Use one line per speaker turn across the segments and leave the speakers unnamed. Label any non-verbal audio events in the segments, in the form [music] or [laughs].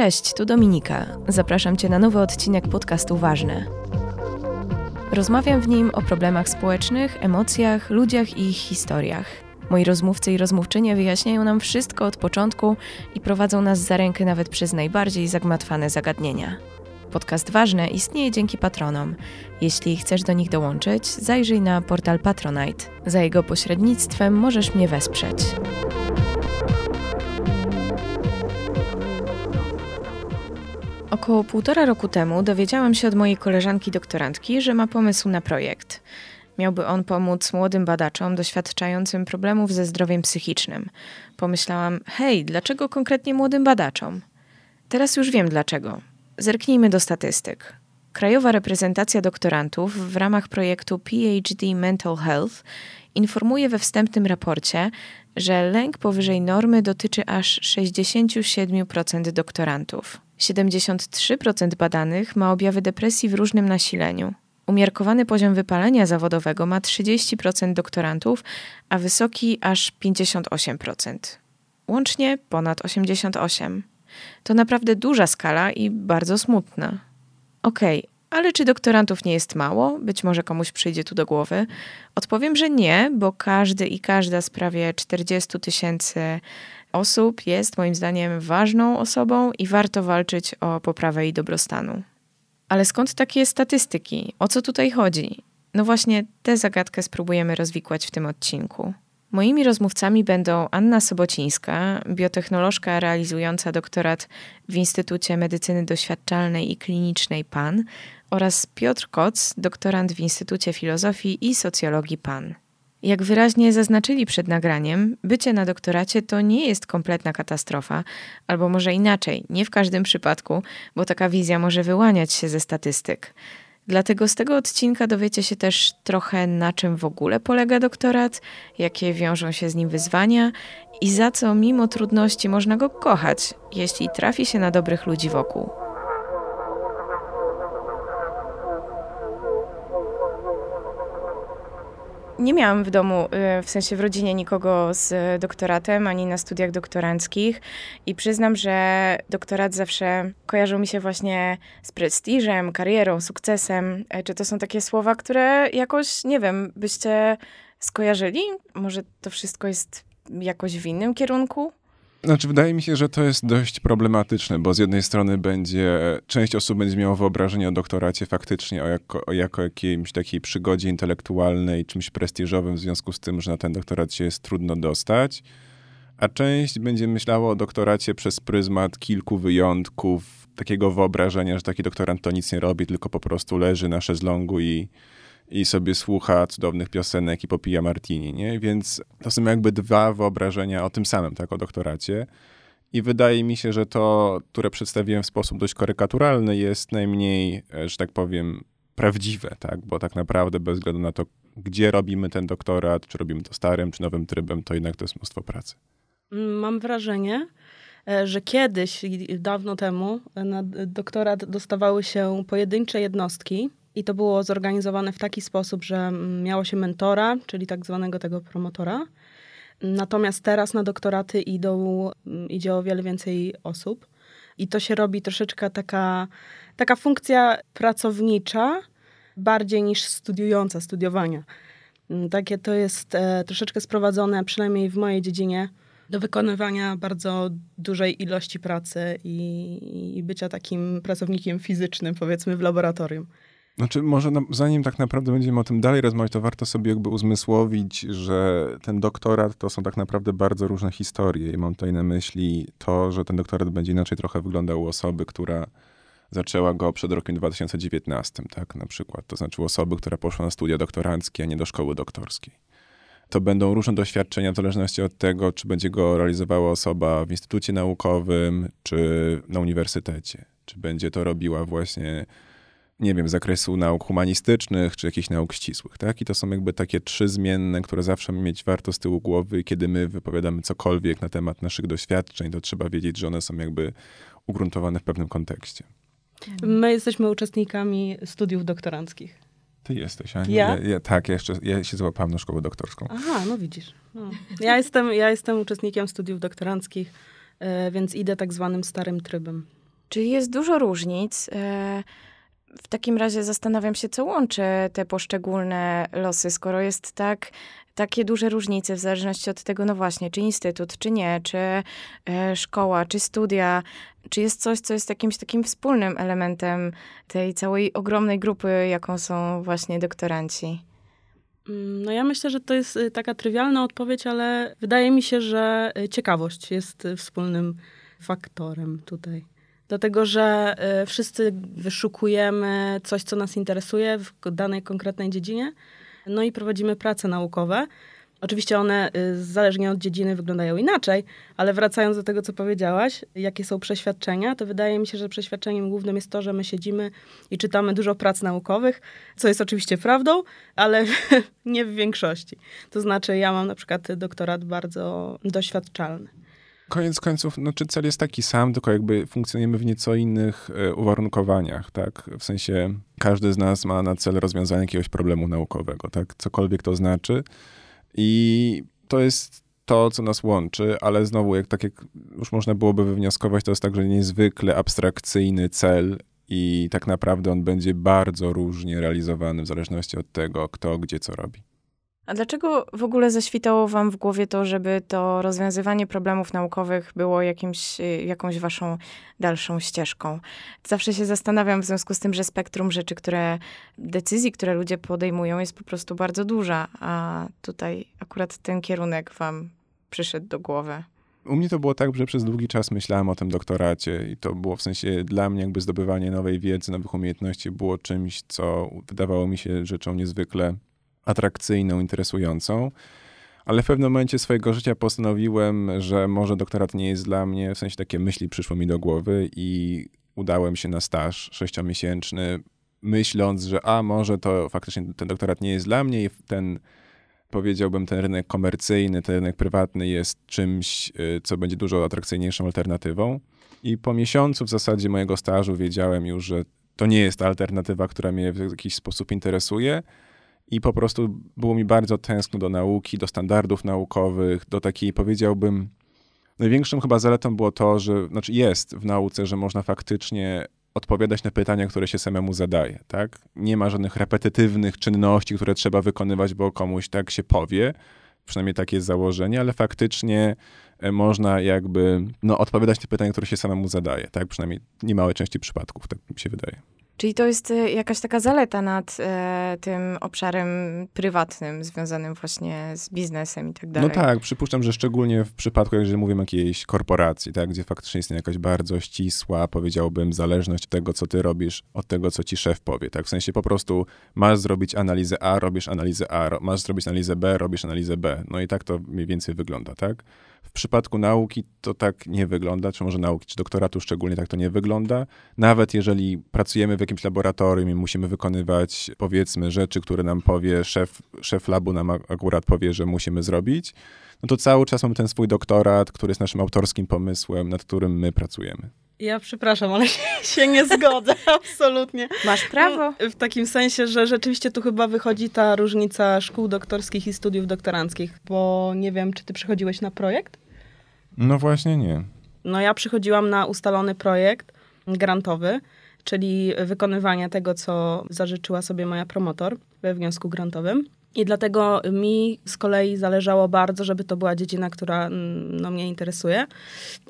Cześć, tu Dominika. Zapraszam Cię na nowy odcinek podcastu Ważne. Rozmawiam w nim o problemach społecznych, emocjach, ludziach i ich historiach. Moi rozmówcy i rozmówczynie wyjaśniają nam wszystko od początku i prowadzą nas za rękę nawet przez najbardziej zagmatwane zagadnienia. Podcast Ważne istnieje dzięki patronom. Jeśli chcesz do nich dołączyć, zajrzyj na portal Patronite. Za jego pośrednictwem możesz mnie wesprzeć. Około półtora roku temu dowiedziałam się od mojej koleżanki doktorantki, że ma pomysł na projekt. Miałby on pomóc młodym badaczom doświadczającym problemów ze zdrowiem psychicznym. Pomyślałam, hej, dlaczego konkretnie młodym badaczom? Teraz już wiem dlaczego. Zerknijmy do statystyk. Krajowa reprezentacja doktorantów w ramach projektu PhD Mental Health informuje we wstępnym raporcie, że lęk powyżej normy dotyczy aż 67% doktorantów. 73% badanych ma objawy depresji w różnym nasileniu. Umiarkowany poziom wypalenia zawodowego ma 30% doktorantów, a wysoki aż 58%. Łącznie ponad 88%. To naprawdę duża skala i bardzo smutna. Okej, okay, ale czy doktorantów nie jest mało? Być może komuś przyjdzie tu do głowy. Odpowiem, że nie, bo każdy i każda z prawie 40 tysięcy osób jest moim zdaniem ważną osobą i warto walczyć o poprawę jej dobrostanu. Ale skąd takie statystyki? O co tutaj chodzi? No właśnie tę zagadkę spróbujemy rozwikłać w tym odcinku. Moimi rozmówcami będą Anna Sobocińska, biotechnolożka realizująca doktorat w Instytucie Medycyny Doświadczalnej i Klinicznej PAN oraz Piotr Koc, doktorant w Instytucie Filozofii i Socjologii PAN. Jak wyraźnie zaznaczyli przed nagraniem, bycie na doktoracie to nie jest kompletna katastrofa, albo może inaczej, nie w każdym przypadku, bo taka wizja może wyłaniać się ze statystyk. Dlatego z tego odcinka dowiecie się też trochę na czym w ogóle polega doktorat, jakie wiążą się z nim wyzwania i za co mimo trudności można go kochać, jeśli trafi się na dobrych ludzi wokół. Nie miałam w domu, y, w sensie w rodzinie nikogo z doktoratem, ani na studiach doktoranckich i przyznam, że doktorat zawsze kojarzył mi się właśnie z prestiżem, karierą, sukcesem. E, czy to są takie słowa, które jakoś, nie wiem, byście skojarzyli? Może to wszystko jest jakoś w innym kierunku?
Znaczy, wydaje mi się, że to jest dość problematyczne, bo z jednej strony będzie, część osób będzie miało wyobrażenie o doktoracie faktycznie o jako, o jako jakiejś takiej przygodzie intelektualnej, czymś prestiżowym, w związku z tym, że na ten doktorat się jest trudno dostać, a część będzie myślała o doktoracie przez pryzmat kilku wyjątków, takiego wyobrażenia, że taki doktorant to nic nie robi, tylko po prostu leży na szezlongu i i sobie słucha cudownych piosenek i popija martini, nie? Więc to są jakby dwa wyobrażenia o tym samym, tak, o doktoracie. I wydaje mi się, że to, które przedstawiłem w sposób dość karykaturalny, jest najmniej, e, że tak powiem, prawdziwe, tak? Bo tak naprawdę bez względu na to, gdzie robimy ten doktorat, czy robimy to starym, czy nowym trybem, to jednak to jest mnóstwo pracy.
Mam wrażenie, e, że kiedyś, dawno temu, na doktorat dostawały się pojedyncze jednostki, i to było zorganizowane w taki sposób, że mm, miało się mentora, czyli tak zwanego tego promotora. Natomiast teraz na doktoraty idą, mm, idzie o wiele więcej osób. I to się robi troszeczkę taka, taka funkcja pracownicza, bardziej niż studiująca, studiowania. Mm, takie to jest e, troszeczkę sprowadzone, przynajmniej w mojej dziedzinie, do wykonywania bardzo dużej ilości pracy i, i bycia takim pracownikiem fizycznym, powiedzmy, w laboratorium.
Znaczy, może na, zanim tak naprawdę będziemy o tym dalej rozmawiać, to warto sobie jakby uzmysłowić, że ten doktorat to są tak naprawdę bardzo różne historie. I mam tutaj na myśli to, że ten doktorat będzie inaczej trochę wyglądał u osoby, która zaczęła go przed rokiem 2019, tak, na przykład. To znaczy osoby, która poszła na studia doktoranckie, a nie do szkoły doktorskiej. To będą różne doświadczenia w zależności od tego, czy będzie go realizowała osoba w instytucie naukowym, czy na uniwersytecie. Czy będzie to robiła właśnie nie wiem, z zakresu nauk humanistycznych, czy jakichś nauk ścisłych, tak? I to są jakby takie trzy zmienne, które zawsze mieć warto z tyłu głowy, kiedy my wypowiadamy cokolwiek na temat naszych doświadczeń, to trzeba wiedzieć, że one są jakby ugruntowane w pewnym kontekście.
My jesteśmy uczestnikami studiów doktoranckich.
Ty jesteś, a
nie? Ja?
ja, ja tak, ja, jeszcze, ja się złapałam na szkołę doktorską.
Aha, no widzisz. No. Ja, jestem, ja jestem uczestnikiem studiów doktoranckich, e, więc idę tak zwanym starym trybem.
Czyli jest dużo różnic. W takim razie zastanawiam się, co łączy te poszczególne losy, skoro jest tak, takie duże różnice w zależności od tego, no właśnie, czy instytut, czy nie, czy e, szkoła, czy studia, czy jest coś, co jest jakimś takim wspólnym elementem tej całej ogromnej grupy, jaką są właśnie doktoranci.
Mm, no ja myślę, że to jest y, taka trywialna odpowiedź, ale wydaje mi się, że y, ciekawość jest y, wspólnym faktorem tutaj. Dlatego, że wszyscy wyszukujemy coś, co nas interesuje w danej konkretnej dziedzinie, no i prowadzimy prace naukowe. Oczywiście one y, zależnie od dziedziny wyglądają inaczej, ale wracając do tego, co powiedziałaś, jakie są przeświadczenia, to wydaje mi się, że przeświadczeniem głównym jest to, że my siedzimy i czytamy dużo prac naukowych, co jest oczywiście prawdą, ale [laughs] nie w większości. To znaczy, ja mam na przykład doktorat bardzo doświadczalny.
Koniec końców, no, czy cel jest taki sam, tylko jakby funkcjonujemy w nieco innych e, uwarunkowaniach, tak? W sensie każdy z nas ma na cel rozwiązanie jakiegoś problemu naukowego, tak? Cokolwiek to znaczy. I to jest to, co nas łączy, ale znowu, jak tak jak już można byłoby wywnioskować, to jest także niezwykle abstrakcyjny cel i tak naprawdę on będzie bardzo różnie realizowany w zależności od tego, kto gdzie co robi.
A dlaczego w ogóle zaświtało wam w głowie to, żeby to rozwiązywanie problemów naukowych było jakimś, jakąś waszą dalszą ścieżką? Zawsze się zastanawiam w związku z tym, że spektrum rzeczy, które, decyzji, które ludzie podejmują jest po prostu bardzo duża, a tutaj akurat ten kierunek wam przyszedł do głowy.
U mnie to było tak, że przez długi czas myślałem o tym doktoracie i to było w sensie dla mnie jakby zdobywanie nowej wiedzy, nowych umiejętności było czymś, co wydawało mi się rzeczą niezwykle atrakcyjną, interesującą. Ale w pewnym momencie swojego życia postanowiłem, że może doktorat nie jest dla mnie, w sensie takie myśli przyszło mi do głowy i udałem się na staż sześciomiesięczny, myśląc, że a może to faktycznie ten doktorat nie jest dla mnie i ten, powiedziałbym, ten rynek komercyjny, ten rynek prywatny jest czymś, y, co będzie dużo atrakcyjniejszą alternatywą. I po miesiącu w zasadzie mojego stażu wiedziałem już, że to nie jest alternatywa, która mnie w jakiś sposób interesuje i po prostu było mi bardzo tęskno do nauki, do standardów naukowych, do takiej, powiedziałbym, największą chyba zaletą było to, że, znaczy jest w nauce, że można faktycznie odpowiadać na pytania, które się samemu zadaje, tak? Nie ma żadnych repetytywnych czynności, które trzeba wykonywać, bo komuś tak się powie, przynajmniej takie jest założenie, ale faktycznie e, można jakby no, odpowiadać na pytania, które się samemu zadaje, tak? Przynajmniej niemałej części przypadków, tak mi się wydaje.
Czyli to jest e, jakaś taka zaleta nad e, tym obszarem prywatnym, związanym właśnie z biznesem i tak dalej.
No tak, przypuszczam, że szczególnie w przypadku, jeżeli mówimy o jakiejś korporacji, tak, gdzie faktycznie istnieje jakaś bardzo ścisła, powiedziałbym, zależność tego, co ty robisz, od tego, co ci szef powie. Tak, w sensie po prostu masz zrobić analizę A, robisz analizę A, masz zrobić analizę B, robisz analizę B. No i tak to mniej więcej wygląda, tak? W przypadku nauki to tak nie wygląda, czy może nauki, czy doktoratu szczególnie tak to nie wygląda. Nawet jeżeli pracujemy w jakimś laboratorium i musimy wykonywać, powiedzmy, rzeczy, które nam powie szef, szef labu nam akurat powie, że musimy zrobić, no to cały czas mamy ten swój doktorat, który jest naszym autorskim pomysłem, nad którym my pracujemy.
Ja przepraszam, ale [laughs] się nie zgodzę, [laughs] absolutnie.
Masz prawo.
W takim sensie, że rzeczywiście tu chyba wychodzi ta różnica szkół doktorskich i studiów doktoranckich, bo nie wiem, czy ty przychodziłeś na projekt?
No właśnie nie.
No ja przychodziłam na ustalony projekt grantowy, czyli wykonywanie tego, co zażyczyła sobie moja promotor we wniosku grantowym. I dlatego mi z kolei zależało bardzo, żeby to była dziedzina, która mm, no, mnie interesuje.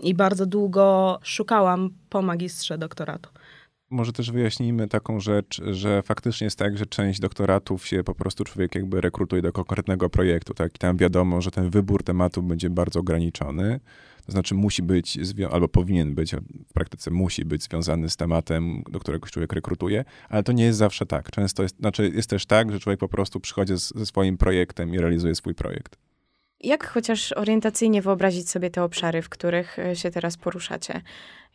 I bardzo długo szukałam po magistrze doktoratu.
Może też wyjaśnijmy taką rzecz, że faktycznie jest tak, że część doktoratów się po prostu człowiek jakby rekrutuje do konkretnego projektu, tak? I tam wiadomo, że ten wybór tematów będzie bardzo ograniczony. To znaczy musi być, albo powinien być, w praktyce musi być związany z tematem, do którego człowiek rekrutuje, ale to nie jest zawsze tak. Często jest, znaczy jest też tak, że człowiek po prostu przychodzi z, ze swoim projektem i realizuje swój projekt.
Jak chociaż orientacyjnie wyobrazić sobie te obszary, w których e, się teraz poruszacie,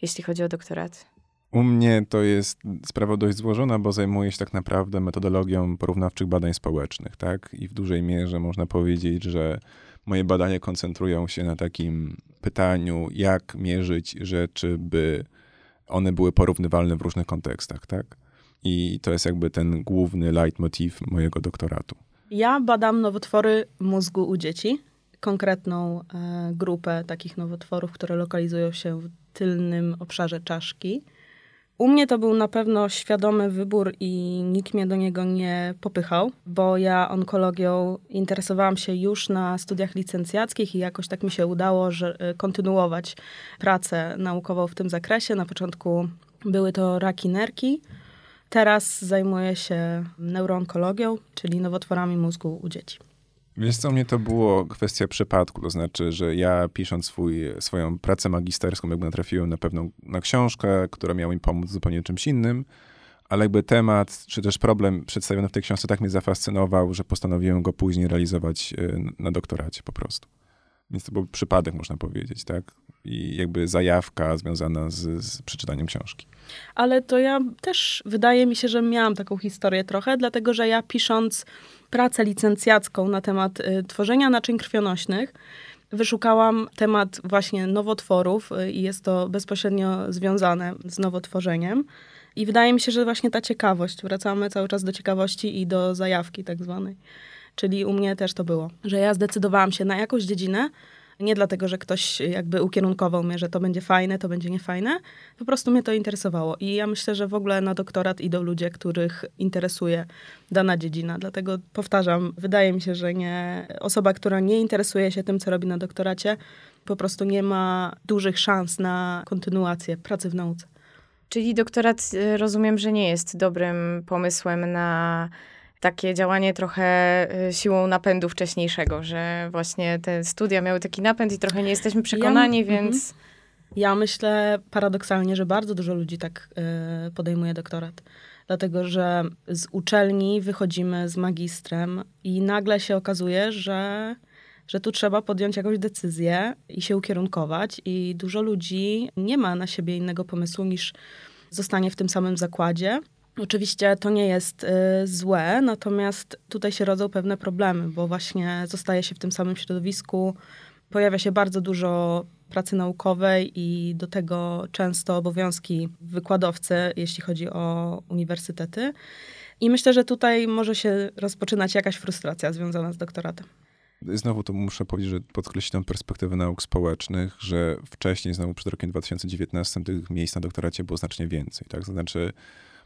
jeśli chodzi o doktorat?
U mnie to jest sprawa dość złożona, bo zajmuję się tak naprawdę metodologią porównawczych badań społecznych, tak? I w dużej mierze można powiedzieć, że moje badania koncentrują się na takim pytaniu, jak mierzyć rzeczy, by one były porównywalne w różnych kontekstach, tak? I to jest jakby ten główny leitmotiv mojego doktoratu.
Ja badam nowotwory mózgu u dzieci, konkretną e, grupę takich nowotworów, które lokalizują się w tylnym obszarze czaszki U mnie to był na pewno świadomy wybór i nikt mnie do niego nie popychał, bo ja onkologią interesowałam się już na studiach licencjackich i jakoś tak mi się udało że, y, kontynuować pracę naukową w tym zakresie. Na początku były to raki nerki. Teraz zajmuję się neuroonkologią, czyli nowotworami mózgu u dzieci.
Wiesz co, mnie to było kwestia przypadku, to znaczy, że ja pisząc swój, swoją pracę magisterską, jakby natrafiłem na pewną na książkę, która miała mi pomóc zupełnie czymś innym, ale jakby temat, czy też problem przedstawiony w tej książce tak mnie zafascynował, że postanowiłem go później realizować e, na doktoracie po prostu. Więc to był przypadek, można powiedzieć, tak? I jakby zajawka związana z, z, przeczytaniem książki.
Ale to ja też, wydaje mi się, że miałam taką historię trochę, dlatego że ja pisząc pracę licencjacką na temat y, tworzenia naczyń krwionośnych, wyszukałam temat właśnie nowotworów y, i jest to bezpośrednio związane z nowotworzeniem. I wydaje mi się, że właśnie ta ciekawość, wracamy cały czas do ciekawości i do zajawki tak zwanej. Czyli u mnie też to było, że ja zdecydowałam się na jakąś dziedzinę, nie dlatego, że ktoś jakby ukierunkował mnie, że to będzie fajne, to będzie niefajne. Po prostu mnie to interesowało. I ja myślę, że w ogóle na doktorat idą ludzie, których interesuje dana dziedzina. Dlatego powtarzam, wydaje mi się, że nie, osoba, która nie interesuje się tym, co robi na doktoracie, po prostu nie ma dużych szans na kontynuację pracy w nauce.
Czyli doktorat y, rozumiem, że nie jest dobrym pomysłem na takie działanie trochę y, siłą napędu wcześniejszego, że właśnie te studia miały taki napęd i trochę nie jesteśmy przekonani, ja, więc... Mhm.
Ja myślę paradoksalnie, że bardzo dużo ludzi tak y, podejmuje doktorat. Dlatego, że z uczelni wychodzimy z magistrem i nagle się okazuje, że, że tu trzeba podjąć jakąś decyzję i się ukierunkować. I dużo ludzi nie ma na siebie innego pomysłu niż zostanie w tym samym zakładzie Oczywiście to nie jest y, złe, natomiast tutaj się rodzą pewne problemy, bo właśnie zostaje się w tym samym środowisku, pojawia się bardzo dużo pracy naukowej i do tego często obowiązki wykładowcy, jeśli chodzi o uniwersytety. I myślę, że tutaj może się rozpoczynać jakaś frustracja związana z doktoratem.
Znowu to muszę powiedzieć, że podkreślić tę perspektywę nauk społecznych, że wcześniej, znowu przed rokiem 2019, tych miejsc na doktoracie było znacznie więcej. Tak? Znaczy,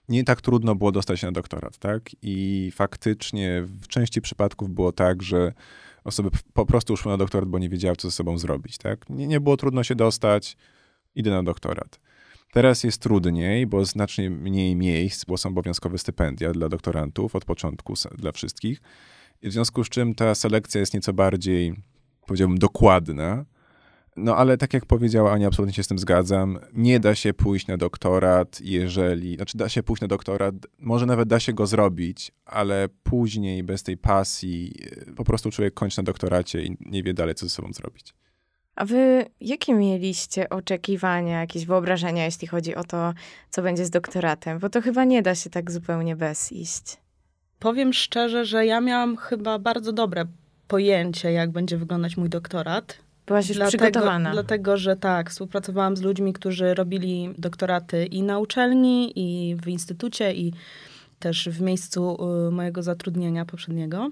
nie tak trudno było dostać się na doktorat, tak? I faktycznie w części przypadków było tak, że osoby po prostu szły na doktorat, bo nie wiedziały, co ze sobą zrobić, tak? Nie, nie było trudno się dostać, idę na doktorat. Teraz jest trudniej, bo znacznie mniej miejsc, bo są obowiązkowe stypendia dla doktorantów od początku dla wszystkich. I w związku z czym ta selekcja jest nieco bardziej, powiedziałbym, dokładna no ale tak jak powiedziała Ania, absolutnie się z tym zgadzam. Nie da się pójść na doktorat, jeżeli. Znaczy, da się pójść na doktorat, może nawet da się go zrobić, ale później bez tej pasji e, po prostu człowiek kończy na doktoracie i nie wie dalej, co ze sobą zrobić.
A wy jakie mieliście oczekiwania, jakieś wyobrażenia, jeśli chodzi o to, co będzie z doktoratem? Bo to chyba nie da się tak zupełnie bez iść.
Powiem szczerze, że ja miałam chyba bardzo dobre pojęcie, jak będzie wyglądać mój doktorat
Byłaś już dlatego, przygotowana.
Dlatego, że tak, współpracowałam z ludźmi, którzy robili doktoraty i na uczelni, i w instytucie, i też w miejscu y, mojego zatrudnienia poprzedniego.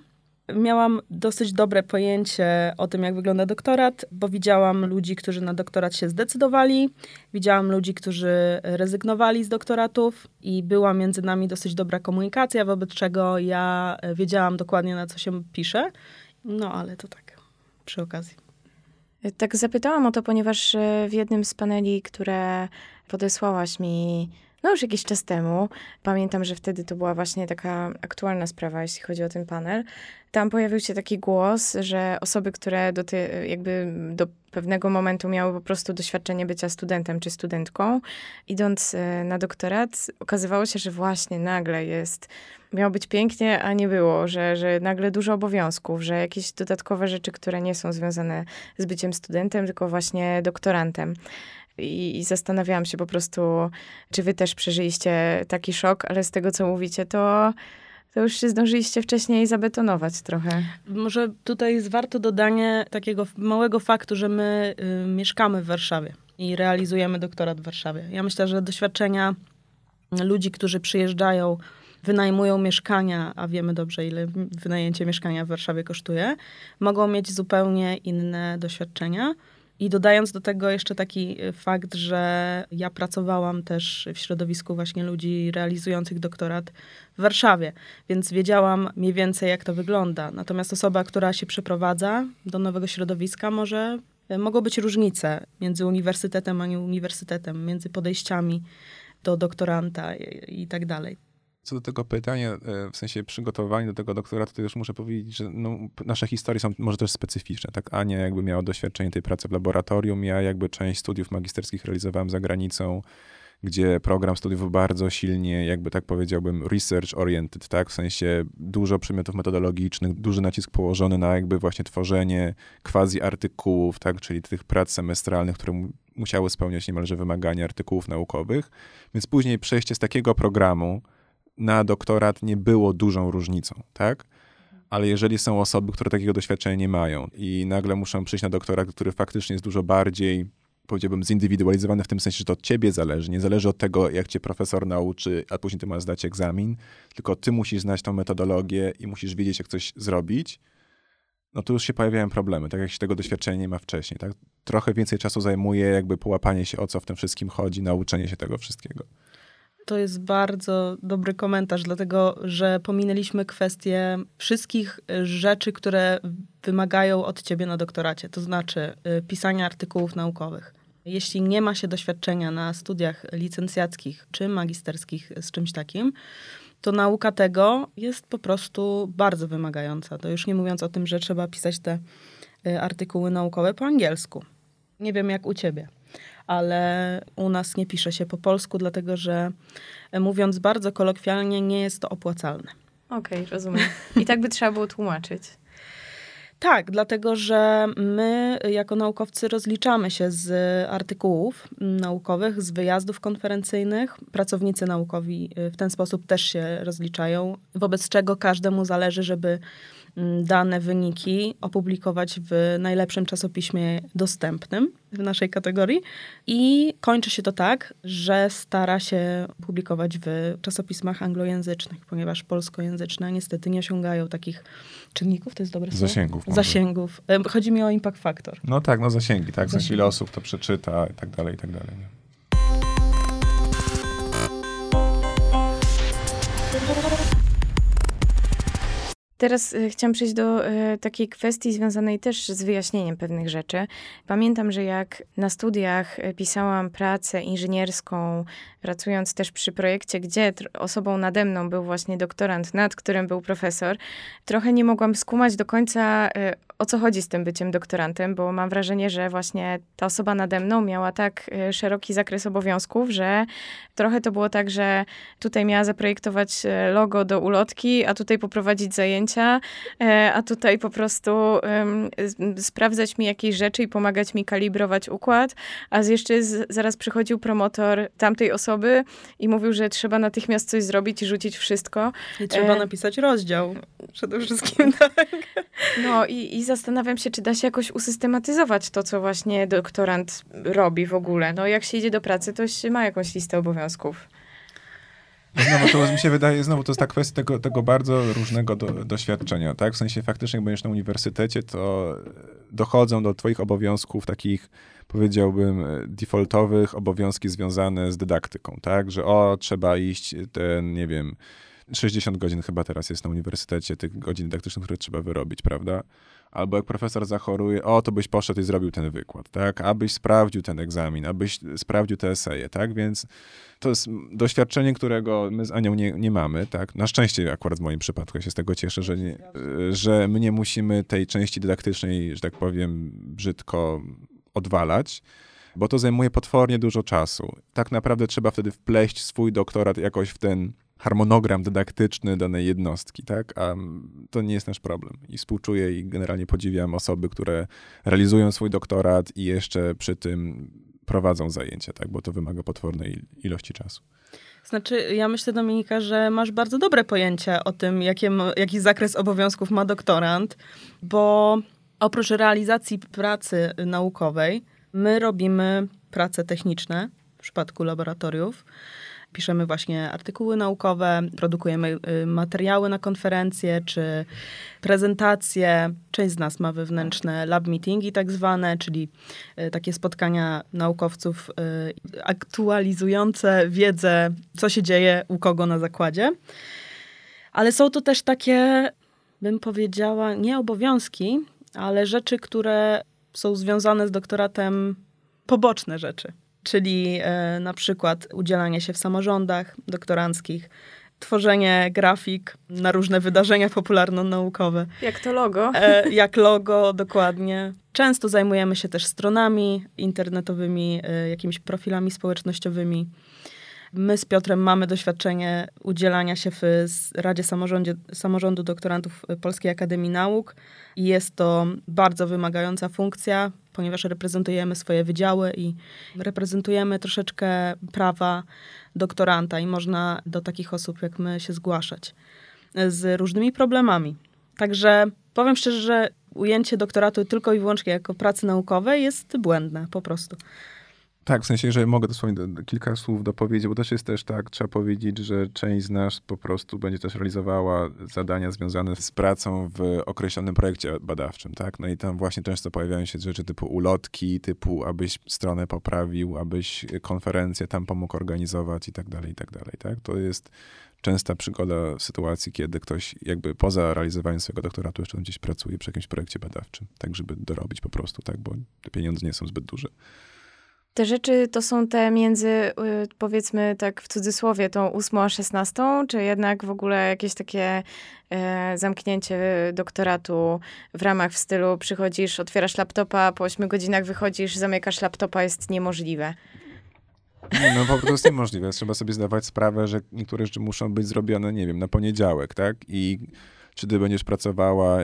Miałam dosyć dobre pojęcie o tym, jak wygląda doktorat, bo widziałam ludzi, którzy na doktorat się zdecydowali, widziałam ludzi, którzy rezygnowali z doktoratów i była między nami dosyć dobra komunikacja, wobec czego ja wiedziałam dokładnie, na co się pisze. No ale to tak, przy okazji.
Tak zapytałam o to, ponieważ e, w jednym z paneli, które podesłałaś mi no już jakiś czas temu, pamiętam, że wtedy to była właśnie taka aktualna sprawa, jeśli chodzi o ten panel. Tam pojawił się taki głos, że osoby, które do, ty, jakby do pewnego momentu miały po prostu doświadczenie bycia studentem czy studentką, idąc e, na doktorat, okazywało się, że właśnie nagle jest miało być pięknie, a nie było, że, że nagle dużo obowiązków, że jakieś dodatkowe rzeczy, które nie są związane z byciem studentem, tylko właśnie doktorantem. I, I, zastanawiałam się po prostu, czy wy też przeżyliście taki szok, ale z tego, co mówicie, to, to już się zdążyliście wcześniej zabetonować trochę.
Może tutaj jest warto dodanie takiego małego faktu, że my y, mieszkamy w Warszawie i realizujemy doktorat w Warszawie. Ja myślę, że doświadczenia ludzi, którzy przyjeżdżają wynajmują mieszkania, a wiemy dobrze, ile wynajęcie mieszkania w Warszawie kosztuje, mogą mieć zupełnie inne doświadczenia. I dodając do tego jeszcze taki y, fakt, że ja pracowałam też w środowisku właśnie ludzi realizujących doktorat w Warszawie, więc wiedziałam mniej więcej, jak to wygląda. Natomiast osoba, która się przeprowadza do nowego środowiska, może y, mogą być różnice między uniwersytetem a nie uniwersytetem, między podejściami do doktoranta i, i tak dalej.
Co do tego pytania, e, w sensie przygotowania do tego doktoratu, to już muszę powiedzieć, że no, nasze historie są może też specyficzne. Tak, Ania jakby miała doświadczenie tej pracy w laboratorium, ja jakby część studiów magisterskich realizowałem za granicą, gdzie program studiów bardzo silnie, jakby tak powiedziałbym, research oriented, tak? W sensie dużo przedmiotów metodologicznych, duży nacisk położony na jakby właśnie tworzenie quasi artykułów, tak? Czyli tych prac semestralnych, które musiały spełniać niemalże wymagania artykułów naukowych. Więc później przejście z takiego programu, na doktorat nie było dużą różnicą, tak? Ale jeżeli są osoby, które takiego doświadczenia nie mają i nagle muszą przyjść na doktorat, który faktycznie jest dużo bardziej, powiedziałbym, zindywidualizowany w tym sensie, że to od ciebie zależy, nie zależy od tego, jak cię profesor nauczy, a później ty masz zdać egzamin, tylko ty musisz znać tą metodologię i musisz wiedzieć, jak coś zrobić, no to już się pojawiają problemy, tak jak się tego doświadczenia nie ma wcześniej, tak? Trochę więcej czasu zajmuje jakby połapanie się, o co w tym wszystkim chodzi, nauczenie się tego wszystkiego.
To jest bardzo dobry komentarz, dlatego że pominęliśmy kwestię wszystkich rzeczy, które wymagają od ciebie na doktoracie, to znaczy y, pisania artykułów naukowych. Jeśli nie ma się doświadczenia na studiach licencjackich czy magisterskich z czymś takim, to nauka tego jest po prostu bardzo wymagająca. To już nie mówiąc o tym, że trzeba pisać te y, artykuły naukowe po angielsku. Nie wiem jak u ciebie ale u nas nie pisze się po polsku, dlatego że e, mówiąc bardzo kolokwialnie, nie jest to opłacalne.
Okej, okay, rozumiem. I tak by trzeba było tłumaczyć. [laughs]
Tak, dlatego że my jako naukowcy rozliczamy się z artykułów naukowych, z wyjazdów konferencyjnych. Pracownicy naukowi e, w ten sposób też się rozliczają, wobec czego każdemu zależy, żeby dane wyniki opublikować w najlepszym czasopiśmie dostępnym w naszej kategorii. I kończy się to tak, że stara się publikować w czasopismach anglojęzycznych, ponieważ polskojęzyczne niestety nie osiągają takich czynników, to jest dobre
słowo? Zasięgów.
Zasięgów. Chodzi mi o impact factor.
No tak, no zasięgi, tak? Sensie ile osób to przeczyta i tak dalej, i tak dalej. Nie?
Teraz e, chciałam przejść do e, takiej kwestii związanej też z wyjaśnieniem pewnych rzeczy. Pamiętam, że jak na studiach e, pisałam pracę inżynierską, pracując też przy projekcie, gdzie osobą nade mną był właśnie doktorant, nad którym był profesor, trochę nie mogłam skumać do końca, o co chodzi z tym byciem doktorantem, bo mam wrażenie, że właśnie ta osoba nade mną miała tak szeroki zakres obowiązków, że trochę to było tak, że tutaj miała zaprojektować logo do ulotki, a tutaj poprowadzić zajęcia e, a tutaj po prostu um, sprawdzać mi jakieś rzeczy i pomagać mi kalibrować układ, a jeszcze z, zaraz przychodził promotor tamtej osoby i mówił, że trzeba natychmiast coś zrobić i rzucić wszystko.
I trzeba e... napisać rozdział przede wszystkim, tak. [laughs]
No i, i zastanawiam się, czy da się jakoś usystematyzować to, co właśnie doktorant robi w ogóle. No jak się idzie do pracy, to się ma jakąś listę obowiązków.
Znowu to mi się wydaje, znowu to jest ta kwestia tego, tego bardzo różnego do, doświadczenia, tak? W sensie faktycznie, jak będziesz na uniwersytecie, to dochodzą do twoich obowiązków takich, powiedziałbym, defaultowych, obowiązki związane z dydaktyką, tak? Że o, trzeba iść ten, nie wiem, 60 godzin chyba teraz jest na uniwersytecie, tych godzin dydaktycznych, które trzeba wyrobić, prawda? Albo jak profesor zachoruje, o, to byś poszedł i zrobił ten wykład, tak? Abyś sprawdził ten egzamin, abyś sprawdził te eseje, tak? Więc to jest doświadczenie, którego my z Anią nie, nie mamy, tak? Na szczęście akurat w moim przypadku, ja się z tego cieszę, że, nie, że my nie musimy tej części dydaktycznej, że tak powiem, brzydko odwalać, bo to zajmuje potwornie dużo czasu. Tak naprawdę trzeba wtedy wpleść swój doktorat jakoś w ten harmonogram dydaktyczny danej jednostki, tak? A to nie jest nasz problem. I współczuję i generalnie podziwiam osoby, które realizują swój doktorat i jeszcze przy tym prowadzą zajęcia, tak? Bo to wymaga potwornej ilości czasu.
Znaczy, ja myślę, Dominika, że masz bardzo dobre pojęcie o tym, jakie, jaki zakres obowiązków ma doktorant, bo oprócz realizacji pracy naukowej, my robimy prace techniczne w przypadku laboratoriów piszemy właśnie artykuły naukowe, produkujemy y, materiały na konferencje czy prezentacje. Część z nas ma wewnętrzne lab meetingi tak zwane, czyli y, takie spotkania naukowców y, aktualizujące wiedzę, co się dzieje u kogo na zakładzie. Ale są to też takie, bym powiedziała, nie obowiązki, ale rzeczy, które są związane z doktoratem, poboczne rzeczy. Czyli e, na przykład udzielanie się w samorządach doktoranckich, tworzenie grafik na różne wydarzenia popularno-naukowe.
Jak to logo?
E, jak logo, dokładnie. Często zajmujemy się też stronami internetowymi, e, jakimiś profilami społecznościowymi. My z Piotrem mamy doświadczenie udzielania się w Radzie Samorządzie, Samorządu Doktorantów Polskiej Akademii Nauk. Jest to bardzo wymagająca funkcja, ponieważ reprezentujemy swoje wydziały i reprezentujemy troszeczkę prawa doktoranta i można do takich osób jak my się zgłaszać z różnymi problemami. Także powiem szczerze, że ujęcie doktoratu tylko i wyłącznie jako pracy naukowej jest błędne po prostu.
Tak, w sensie, że mogę dosłownie kilka słów dopowiedzieć, bo też jest też tak, trzeba powiedzieć, że część z nas po prostu będzie też realizowała zadania związane z pracą w określonym projekcie badawczym, tak? No i tam właśnie często pojawiają się rzeczy typu ulotki, typu abyś stronę poprawił, abyś konferencję tam pomógł organizować i tak dalej, i tak dalej, tak? To jest częsta przygoda w sytuacji, kiedy ktoś jakby poza realizowaniem swojego doktoratu jeszcze gdzieś pracuje przy jakimś projekcie badawczym, tak żeby dorobić po prostu, tak? Bo te pieniądze nie są zbyt duże.
Te rzeczy to są te między, y, powiedzmy tak w cudzysłowie, tą ósmą a szesnastą, czy jednak w ogóle jakieś takie e, zamknięcie doktoratu w ramach w stylu przychodzisz, otwierasz laptopa, po ośmiu godzinach wychodzisz, zamykasz laptopa, jest niemożliwe.
Nie, no po prostu niemożliwe. Trzeba sobie zdawać sprawę, że niektóre rzeczy muszą być zrobione, nie wiem, na poniedziałek, tak? I czy ty będziesz pracowała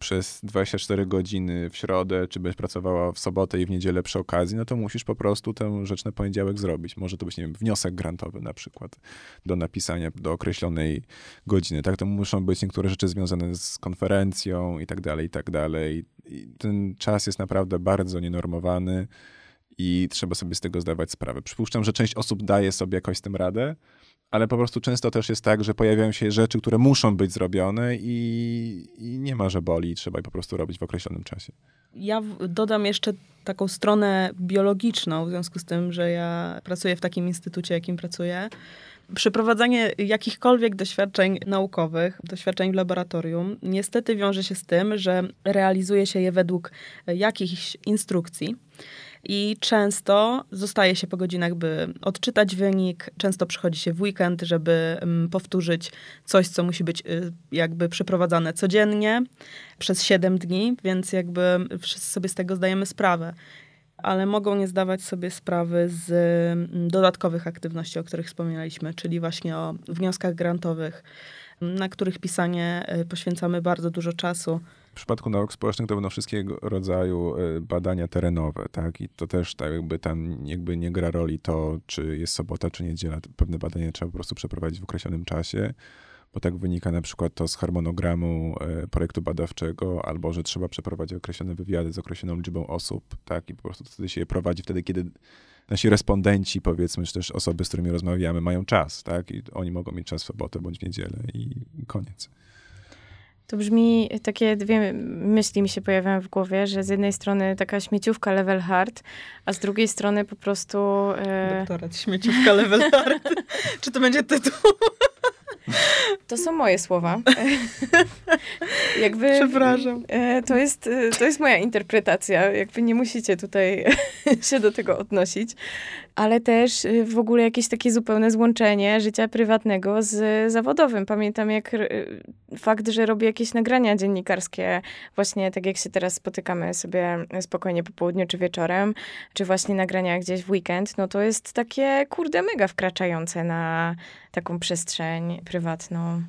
przez 24 godziny w środę, czy będziesz pracowała w sobotę i w niedzielę przy okazji, no to musisz po prostu tę rzecz na poniedziałek zrobić. Może to być, nie wiem, wniosek grantowy na przykład do napisania do określonej godziny, tak? To muszą być niektóre rzeczy związane z konferencją i tak dalej, i tak dalej. I ten czas jest naprawdę bardzo nienormowany i trzeba sobie z tego zdawać sprawę. Przypuszczam, że część osób daje sobie jakoś z tym radę, ale po prostu często też jest tak, że pojawiają się rzeczy, które muszą być zrobione i, i nie ma, że boli, trzeba je po prostu robić w określonym czasie.
Ja dodam jeszcze taką stronę biologiczną, w związku z tym, że ja pracuję w takim instytucie, jakim pracuję. Przeprowadzanie jakichkolwiek doświadczeń naukowych, doświadczeń w laboratorium, niestety wiąże się z tym, że realizuje się je według jakichś instrukcji i często zostaje się po godzinach, by odczytać wynik. Często przychodzi się w weekend, żeby mm, powtórzyć coś, co musi być y, jakby przeprowadzane codziennie przez 7 dni, więc jakby wszyscy sobie z tego zdajemy sprawę. Ale mogą nie zdawać sobie sprawy z mm, dodatkowych aktywności, o których wspominaliśmy, czyli właśnie o wnioskach grantowych, na których pisanie y, poświęcamy bardzo dużo czasu.
W przypadku nauk społecznych to będą wszystkiego rodzaju e, badania terenowe, tak? I to też tak jakby tam jakby nie gra roli to, czy jest sobota, czy niedziela. Pewne badania trzeba po prostu przeprowadzić w określonym czasie, bo tak wynika na przykład to z harmonogramu e, projektu badawczego, albo że trzeba przeprowadzić określone wywiady z określoną liczbą osób, tak? I po prostu wtedy się je prowadzi, wtedy kiedy nasi respondenci, powiedzmy, czy też osoby, z którymi rozmawiamy, mają czas, tak? I oni mogą mieć czas w sobotę bądź w niedzielę i koniec.
To brzmi, takie dwie myśli mi się pojawiają w głowie, że z jednej strony taka śmieciówka level hard, a z drugiej strony po prostu...
E... Doktorat śmieciówka level hard. [laughs] Czy to będzie tytuł?
To są moje słowa.
Jakby, Przepraszam.
E, to jest, e, to jest moja interpretacja. Jakby nie musicie tutaj [laughs] się do tego odnosić. Ale też e, w ogóle jakieś takie zupełne złączenie życia prywatnego z zawodowym. Pamiętam jak fakt, że robię jakieś nagrania dziennikarskie, właśnie tak jak się teraz spotykamy sobie spokojnie po południu czy wieczorem, czy właśnie nagrania gdzieś w weekend, no to jest takie kurde mega wkraczające na taką przestrzeń prywatną.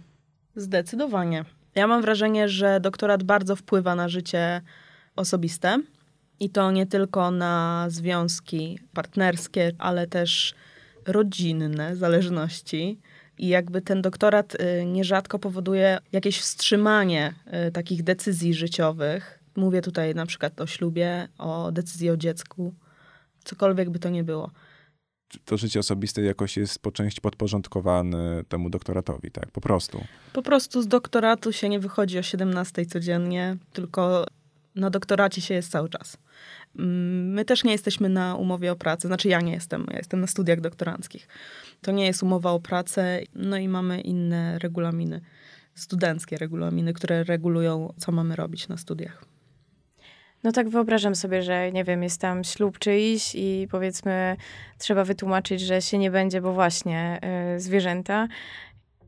Zdecydowanie. Ja mam wrażenie, że doktorat bardzo wpływa na życie osobiste i to nie tylko na związki partnerskie, ale też rodzinne zależności. I jakby ten doktorat y, nierzadko powoduje jakieś wstrzymanie y, takich decyzji życiowych. Mówię tutaj na przykład o ślubie, o decyzji o dziecku, cokolwiek by to nie było.
to życie osobiste jakoś jest po części podporządkowane temu doktoratowi, tak? Po prostu.
Po prostu z doktoratu się nie wychodzi o 17 codziennie, tylko na doktoracie się jest cały czas. Mm, my też nie jesteśmy na umowie o pracę, znaczy ja nie jestem, ja jestem na studiach doktoranckich. To nie jest umowa o pracę, no i mamy inne regulaminy, studenckie regulaminy, które regulują, co mamy robić na studiach.
No tak wyobrażam sobie, że nie wiem, jest tam ślub czyjś i powiedzmy trzeba wytłumaczyć, że się nie będzie, bo właśnie y, zwierzęta.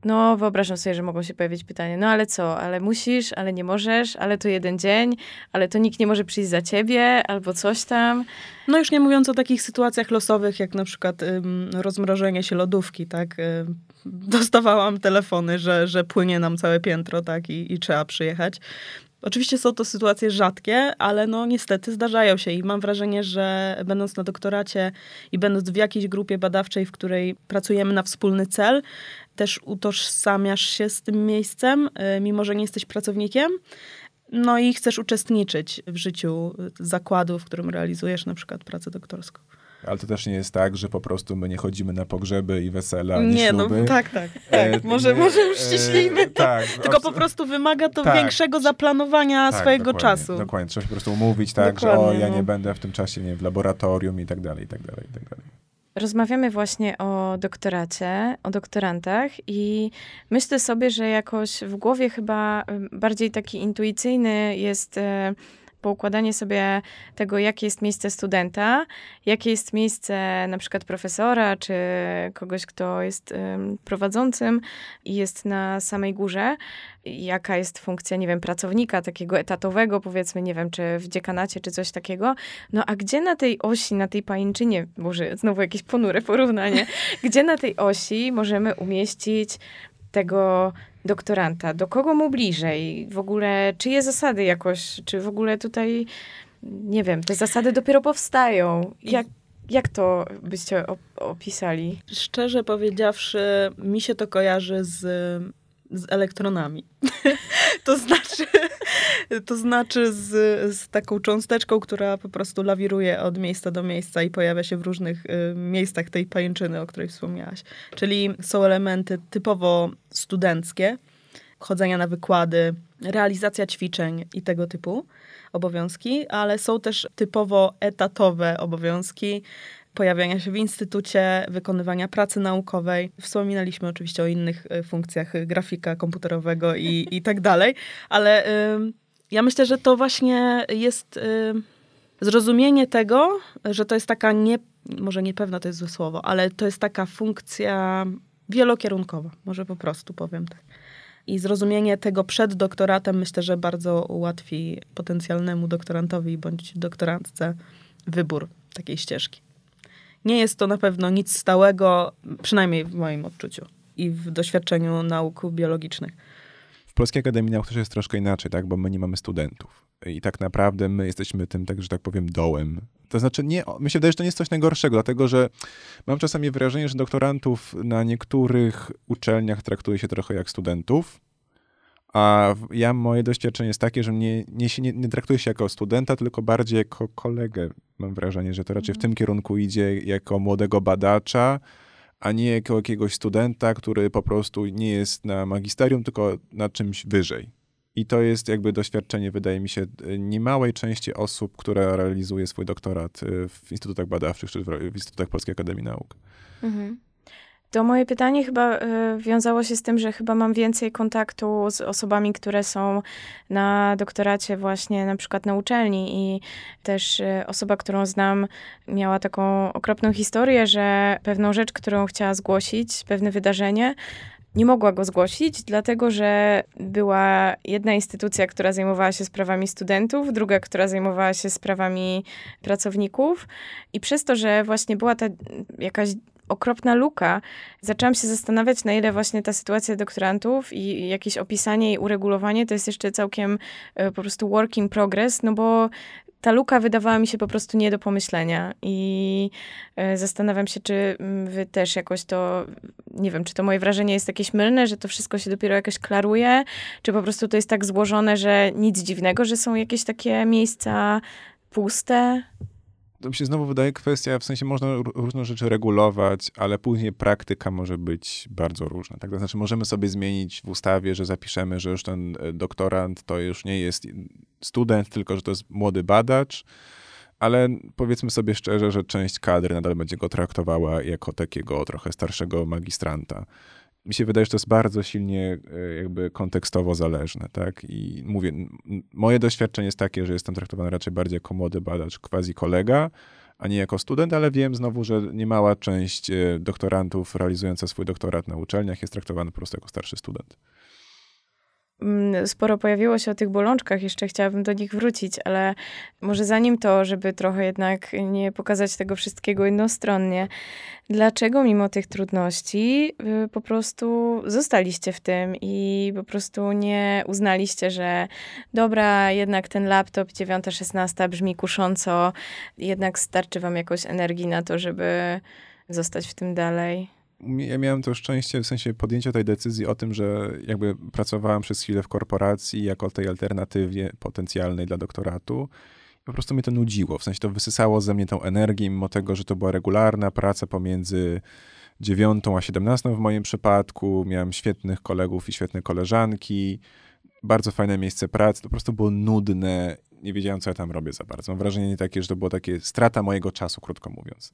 No, wyobrażam sobie, że mogą się pojawić pytania, no ale co, ale musisz, ale nie możesz, ale to jeden dzień, ale to nikt nie może przyjść za ciebie, albo coś tam.
No już nie mówiąc o takich sytuacjach losowych, jak na przykład ym, rozmrożenie się lodówki, tak. Ym, dostawałam telefony, że, że płynie nam całe piętro, tak, i, i trzeba przyjechać. Oczywiście są to sytuacje rzadkie, ale no niestety zdarzają się i mam wrażenie, że będąc na doktoracie i będąc w jakiejś grupie badawczej, w której pracujemy na wspólny cel, też utożsamiasz się z tym miejscem, y, mimo że nie jesteś pracownikiem. No i chcesz uczestniczyć w życiu zakładu, w którym realizujesz na przykład pracę doktorską.
Ale to też nie jest tak, że po prostu my nie chodzimy na pogrzeby i wesela, nie, nie
no tak, tak. tak. E, może, nie, może uściślimy. E, tak. [laughs] Tylko po prostu wymaga to tak. większego zaplanowania tak, swojego
dokładnie,
czasu.
Dokładnie, trzeba się po prostu umówić, tak, dokładnie, że o, ja no. nie będę w tym czasie nie, w laboratorium i tak dalej, i tak dalej, i tak dalej.
Rozmawiamy właśnie o doktoracie, o doktorantach i myślę sobie, że jakoś w głowie chyba bardziej taki intuicyjny jest e, poukładanie sobie tego, jakie jest miejsce studenta, jakie jest miejsce na przykład profesora, czy kogoś, kto jest prowadzącym i jest na samej górze, jaka jest funkcja, nie wiem, pracownika takiego etatowego, powiedzmy, nie wiem, czy w dziekanacie, czy coś takiego. No a gdzie na tej osi, na tej pajęczynie, może znowu jakieś ponure porównanie, [laughs] gdzie na tej osi możemy umieścić tego doktoranta? Do kogo mu bliżej? W ogóle czyje zasady jakoś, czy w ogóle tutaj, nie wiem, te zasady dopiero powstają? Jak, jak to byście opisali?
Szczerze powiedziawszy, mi się to kojarzy z, z elektronami. [laughs] to znaczy, to znaczy z, z taką cząsteczką, która po prostu lawiruje od miejsca do miejsca i pojawia się w różnych y, miejscach tej pajęczyny, o której wspomniałaś. Czyli są elementy typowo studenckie, chodzenia na wykłady, realizacja ćwiczeń i tego typu obowiązki, ale są też typowo etatowe obowiązki, pojawiania się w instytucie, wykonywania pracy naukowej. Wspominaliśmy oczywiście o innych y, funkcjach grafika komputerowego i, i tak dalej, ale ja myślę, że to właśnie jest y, zrozumienie tego, że to jest taka nie, może niepewna to jest złe słowo, ale to jest taka funkcja wielokierunkowa, może po prostu powiem tak. I zrozumienie tego przed doktoratem myślę, że bardzo ułatwi potencjalnemu doktorantowi bądź doktorantce wybór takiej ścieżki. Nie jest to na pewno nic stałego, przynajmniej w moim odczuciu i w doświadczeniu nauk biologicznych.
W Polskiej Akademii Nauk też jest troszkę inaczej, tak? bo my nie mamy studentów. I tak naprawdę my jesteśmy tym, tak, że tak powiem, dołem. To znaczy, nie, mi się wydaje, że to nie jest coś najgorszego, dlatego że mam czasami wrażenie, że doktorantów na niektórych uczelniach traktuje się trochę jak studentów. A ja, moje doświadczenie jest takie, że nie, nie, nie, nie traktuje się jako studenta, tylko bardziej jako kolegę. Mam wrażenie, że to raczej w tym kierunku idzie jako młodego badacza, a nie jako jakiegoś studenta, który po prostu nie jest na magisterium, tylko na czymś wyżej. I to jest jakby doświadczenie, wydaje mi się, niemałej części osób, która realizuje swój doktorat y, w instytutach badawczych czy w instytutach Polskiej Akademii Nauk. Mhm.
To moje pytanie chyba y, wiązało się z tym, że chyba mam więcej kontaktu z osobami, które są na doktoracie właśnie na przykład na uczelni i też y, osoba, którą znam miała taką okropną historię, że pewną rzecz, którą chciała zgłosić, pewne wydarzenie, nie mogła go zgłosić, dlatego że była jedna instytucja, która zajmowała się sprawami studentów, druga, która zajmowała się sprawami pracowników. I przez to, że właśnie była ta jakaś okropna luka. Zaczęłam się zastanawiać, na ile właśnie ta sytuacja doktorantów i jakieś opisanie i uregulowanie to jest jeszcze całkiem e, po prostu work in progress, no bo ta luka wydawała mi się po prostu nie do pomyślenia i e, zastanawiam się, czy mm, wy też jakoś to, nie wiem, czy to moje wrażenie jest jakieś mylne, że to wszystko się dopiero jakoś klaruje, czy po prostu to jest tak złożone, że nic dziwnego, że są jakieś takie miejsca puste.
To mi się znowu wydaje kwestia, w sensie można różne rzeczy regulować, ale później praktyka może być bardzo różna. Tak? To znaczy możemy sobie zmienić w ustawie, że zapiszemy, że już ten e, doktorant to już nie jest student, tylko że to jest młody badacz, ale powiedzmy sobie szczerze, że część kadry nadal będzie go traktowała jako takiego trochę starszego magistranta mi się wydaje, że to jest bardzo silnie e, jakby kontekstowo zależne, tak? I mówię, moje doświadczenie jest takie, że jestem traktowany raczej bardziej jako młody badacz, quasi kolega, a nie jako student, ale wiem znowu, że niemała część e, doktorantów realizująca swój doktorat na uczelniach jest traktowana po prostu jako starszy student.
Mm, sporo pojawiło się o tych bolączkach, jeszcze chciałabym do nich wrócić, ale może zanim to, żeby trochę jednak nie pokazać tego wszystkiego jednostronnie, dlaczego mimo tych trudności y, po prostu zostaliście w tym i po prostu nie uznaliście, że dobra, jednak ten laptop 9-16 brzmi kusząco, jednak starczy wam jakoś energii na to, żeby zostać w tym dalej?
Ja miałem to szczęście w sensie podjęcia tej decyzji o tym, że jakby pracowałem przez chwilę w korporacji jako tej alternatywie potencjalnej dla doktoratu. I po prostu mnie to nudziło, w sensie to wysysało ze mnie tą energię, mimo tego, że to była regularna praca pomiędzy dziewiątą a 17 w moim przypadku. Miałem świetnych kolegów i świetne koleżanki, bardzo fajne miejsce pracy. To po prostu było nudne, nie wiedziałem, co ja tam robię za bardzo. Mam wrażenie takie, że to było takie strata mojego czasu, krótko mówiąc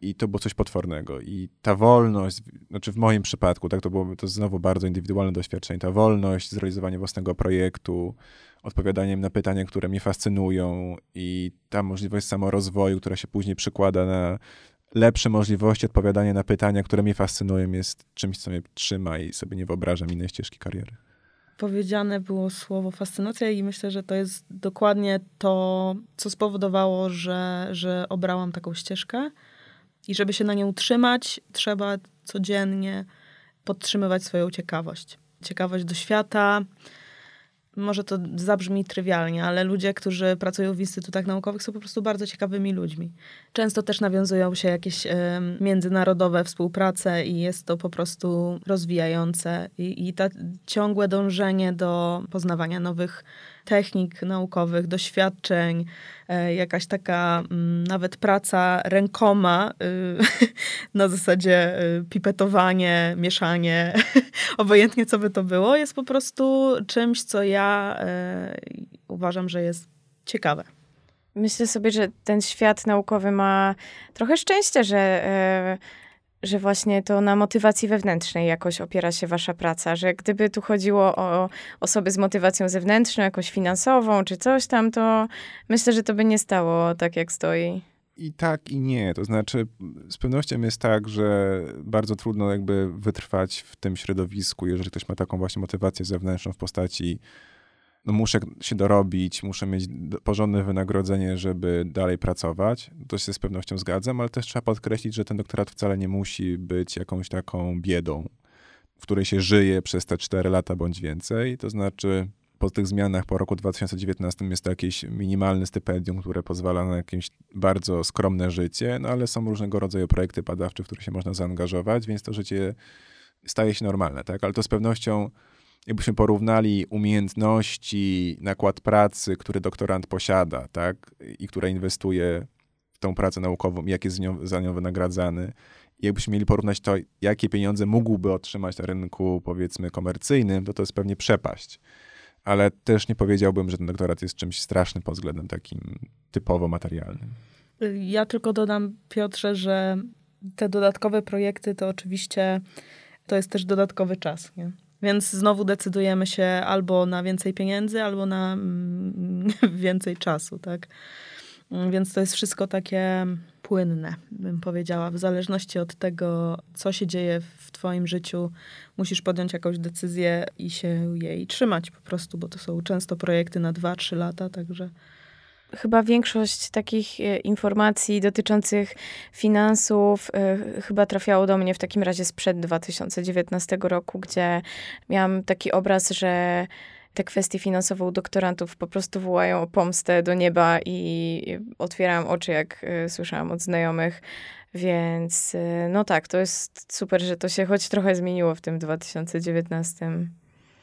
i to było coś potwornego. I ta wolność, znaczy w moim przypadku, tak, to było to znowu bardzo indywidualne doświadczenie, ta wolność, zrealizowanie własnego projektu, odpowiadaniem na pytania, które mnie fascynują i ta możliwość samorozwoju, która się później przykłada na lepsze możliwości odpowiadania na pytania, które mnie fascynują, jest czymś, co mnie trzyma i sobie nie wyobrażam innej ścieżki kariery.
Powiedziane było słowo fascynacja i myślę, że to jest dokładnie to, co spowodowało, że, że obrałam taką ścieżkę. I żeby się na nią utrzymać, trzeba codziennie podtrzymywać swoją ciekawość. Ciekawość do świata. Może to zabrzmi trywialnie, ale ludzie, którzy pracują w instytutach naukowych, są po prostu bardzo ciekawymi ludźmi. Często też nawiązują się jakieś y, międzynarodowe współprace i jest to po prostu rozwijające. I, i ta ciągłe dążenie do poznawania nowych technik naukowych, doświadczeń, e, jakaś taka mm, nawet praca rękoma y, [laughs] na zasadzie y, pipetowanie, mieszanie, [laughs] obojętnie co by to było, jest po prostu czymś, co ja e, uważam, że jest ciekawe.
Myślę sobie, że ten świat naukowy ma trochę szczęście, że e, że właśnie to na motywacji wewnętrznej jakoś opiera się wasza praca, że gdyby tu chodziło o osoby z motywacją zewnętrzną, jakąś finansową czy coś tam, to myślę, że to by nie stało tak, jak stoi.
I tak, i nie. To znaczy, z pewnością jest tak, że bardzo trudno jakby wytrwać w tym środowisku, jeżeli ktoś ma taką właśnie motywację zewnętrzną w postaci no muszę się dorobić, muszę mieć porządne wynagrodzenie, żeby dalej pracować. To się z pewnością zgadzam, ale też trzeba podkreślić, że ten doktorat wcale nie musi być jakąś taką biedą, w której się żyje przez te 4 lata bądź więcej. To znaczy, po tych zmianach po roku 2019 jest to jakieś minimalne stypendium, które pozwala na jakieś bardzo skromne życie, no ale są różnego rodzaju projekty badawcze, w które się można zaangażować, więc to życie staje się normalne, tak? Ale to z pewnością jakbyśmy porównali umiejętności, nakład pracy, który doktorant posiada, tak, i które inwestuje w tą pracę naukową, jak jest nią, za nią wynagradzany, i jakbyśmy mieli porównać to, jakie pieniądze mógłby otrzymać na rynku, powiedzmy, komercyjnym, to to jest pewnie przepaść. Ale też nie powiedziałbym, że ten doktorat jest czymś strasznym pod względem takim typowo materialnym.
Ja tylko dodam, Piotrze, że te dodatkowe projekty to oczywiście to jest też dodatkowy czas. Nie? Więc znowu decydujemy się albo na więcej pieniędzy, albo na mm, [laughs] więcej czasu, tak? Więc to jest wszystko takie płynne, bym powiedziała. W zależności od tego, co się dzieje w Twoim życiu, musisz podjąć jakąś decyzję i się jej trzymać po prostu, bo to są często projekty na 2-3 lata, także
chyba większość takich e, informacji dotyczących finansów e, chyba trafiało do mnie w takim razie sprzed 2019 roku, gdzie miałam taki obraz, że te kwestie finansowe u doktorantów po prostu wołają o pomstę do nieba i otwierałam oczy, jak e, słyszałam od znajomych. Więc no tak, to jest super, że to się choć trochę zmieniło w tym 2019.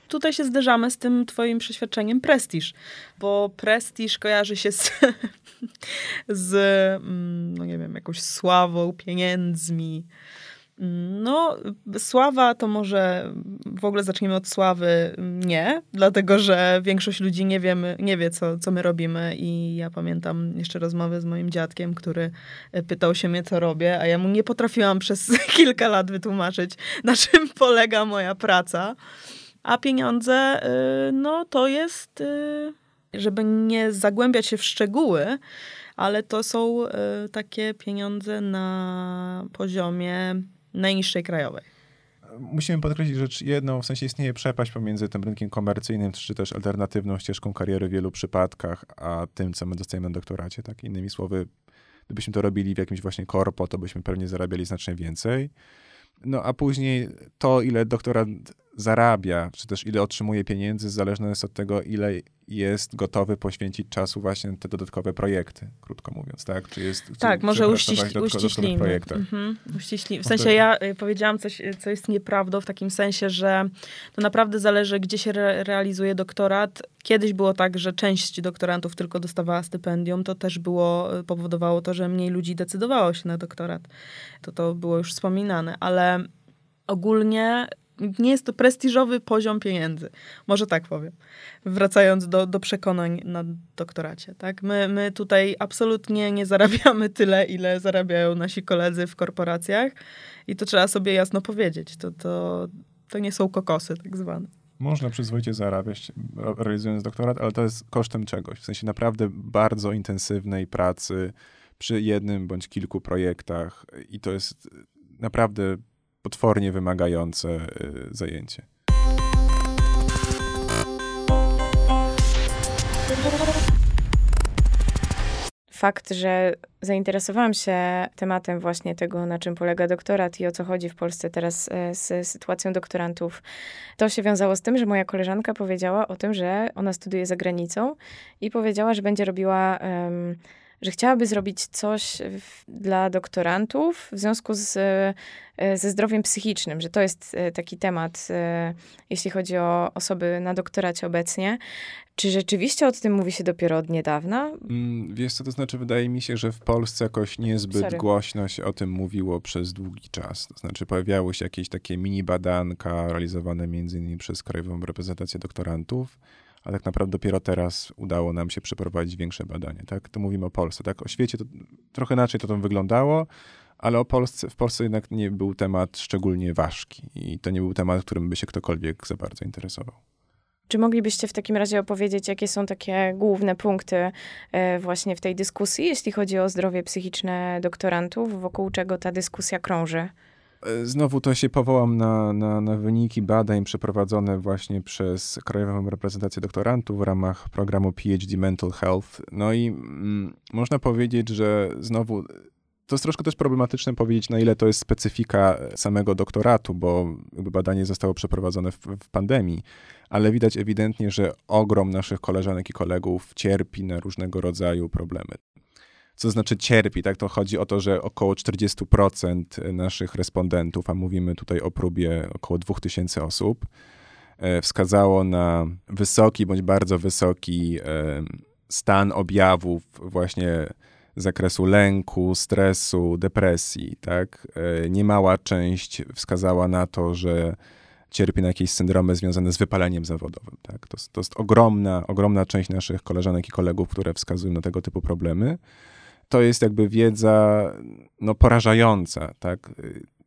tutaj się zderzamy z tym twoim przeświadczeniem prestiż, bo prestiż kojarzy się z, [laughs] z mm, no nie wiem, jakąś sławą, pieniędzmi, no, sława to może w ogóle zaczniemy od sławy. Nie, dlatego że większość ludzi nie, wiemy, nie wie, co, co my robimy. I ja pamiętam jeszcze rozmowę z moim dziadkiem, który pytał się mnie, co robię, a ja mu nie potrafiłam przez [laughs] kilka lat wytłumaczyć, na czym polega moja praca. A pieniądze, y, no to jest, y, żeby nie zagłębiać się w szczegóły, ale to są y, takie pieniądze na poziomie najniższej krajowej.
Musimy podkreślić rzecz jedną, w sensie istnieje przepaść pomiędzy tym rynkiem komercyjnym, czy też alternatywną ścieżką kariery w wielu przypadkach, a tym, co my dostajemy na doktoracie. Tak? Innymi słowy, gdybyśmy to robili w jakimś właśnie korpo, to byśmy pewnie zarabiali znacznie więcej. No a później to, ile doktorat zarabia, czy też ile otrzymuje pieniędzy, zależne jest od tego, ile jest gotowy poświęcić czasu właśnie na te dodatkowe projekty, krótko mówiąc, tak? Czy jest,
tak, może uściśli, uściślimy. Mhm, uściśli. W sensie ja y, powiedziałam coś, y, co jest nieprawdą, w takim sensie, że to naprawdę zależy, gdzie się re realizuje doktorat. Kiedyś było tak, że część doktorantów tylko dostawała stypendium, to też było, y, powodowało to, że mniej ludzi decydowało się na doktorat. To to było już wspominane, ale ogólnie nie jest to prestiżowy poziom pieniędzy. Może tak powiem. Wracając do, do przekonań na doktoracie. Tak? My, my tutaj absolutnie nie zarabiamy [laughs] tyle, ile zarabiają nasi koledzy w korporacjach i to trzeba sobie jasno powiedzieć. To, to, to nie są kokosy tak zwane.
Można przyzwoicie zarabiać realizując doktorat, ale to jest kosztem czegoś. W sensie naprawdę bardzo intensywnej pracy przy jednym bądź kilku projektach i to jest naprawdę potwornie wymagające y, zajęcie.
Fakt, że zainteresowałam się tematem właśnie tego, na czym polega doktorat i o co chodzi w Polsce teraz e, z sytuacją doktorantów, to się wiązało z tym, że moja koleżanka powiedziała o tym, że ona studiuje za granicą i powiedziała, że będzie robiła. Um, że chciałaby zrobić coś dla doktorantów w związku z, e, ze zdrowiem psychicznym, że to jest e, taki temat, e, jeśli chodzi o osoby na doktoracie obecnie. Czy rzeczywiście o tym mówi się dopiero od niedawna?
Mm, wiesz co, to znaczy wydaje mi się, że w Polsce jakoś niezbyt Sorry. głośno się o tym mówiło przez długi czas. To znaczy pojawiały się jakieś takie mini badanka realizowane między innymi przez Krajową Reprezentację Doktorantów, a tak naprawdę dopiero teraz udało nam się przeprowadzić większe badanie, tak? To mówimy o Polsce, tak? O świecie to trochę inaczej to tam wyglądało, ale o Polsce, w Polsce jednak nie był temat szczególnie ważki i to nie był temat, którym by się ktokolwiek za bardzo interesował.
Czy moglibyście w takim razie opowiedzieć, jakie są takie główne punkty e, właśnie w tej dyskusji, jeśli chodzi o zdrowie psychiczne doktorantów, wokół czego ta dyskusja krąży?
E, znowu to się powołam na, na, na, wyniki badań przeprowadzone właśnie przez Krajową Reprezentację Doktorantów w ramach programu PhD Mental Health. No i mm, można powiedzieć, że znowu to jest troszkę też problematyczne powiedzieć, na ile to jest specyfika samego doktoratu, bo badanie zostało przeprowadzone w, w pandemii, ale widać ewidentnie, że ogrom naszych koleżanek i kolegów cierpi na różnego rodzaju problemy co znaczy cierpi, tak? To chodzi o to, że około 40% naszych respondentów, a mówimy tutaj o próbie około 2000 osób, e, wskazało na wysoki bądź bardzo wysoki e, stan objawów właśnie zakresu lęku, stresu, depresji, tak? E, niemała część wskazała na to, że cierpi na jakieś syndromy związane z wypaleniem zawodowym, tak? To, to jest ogromna, ogromna część naszych koleżanek i kolegów, które wskazują na tego typu problemy to jest jakby wiedza no, porażająca, tak?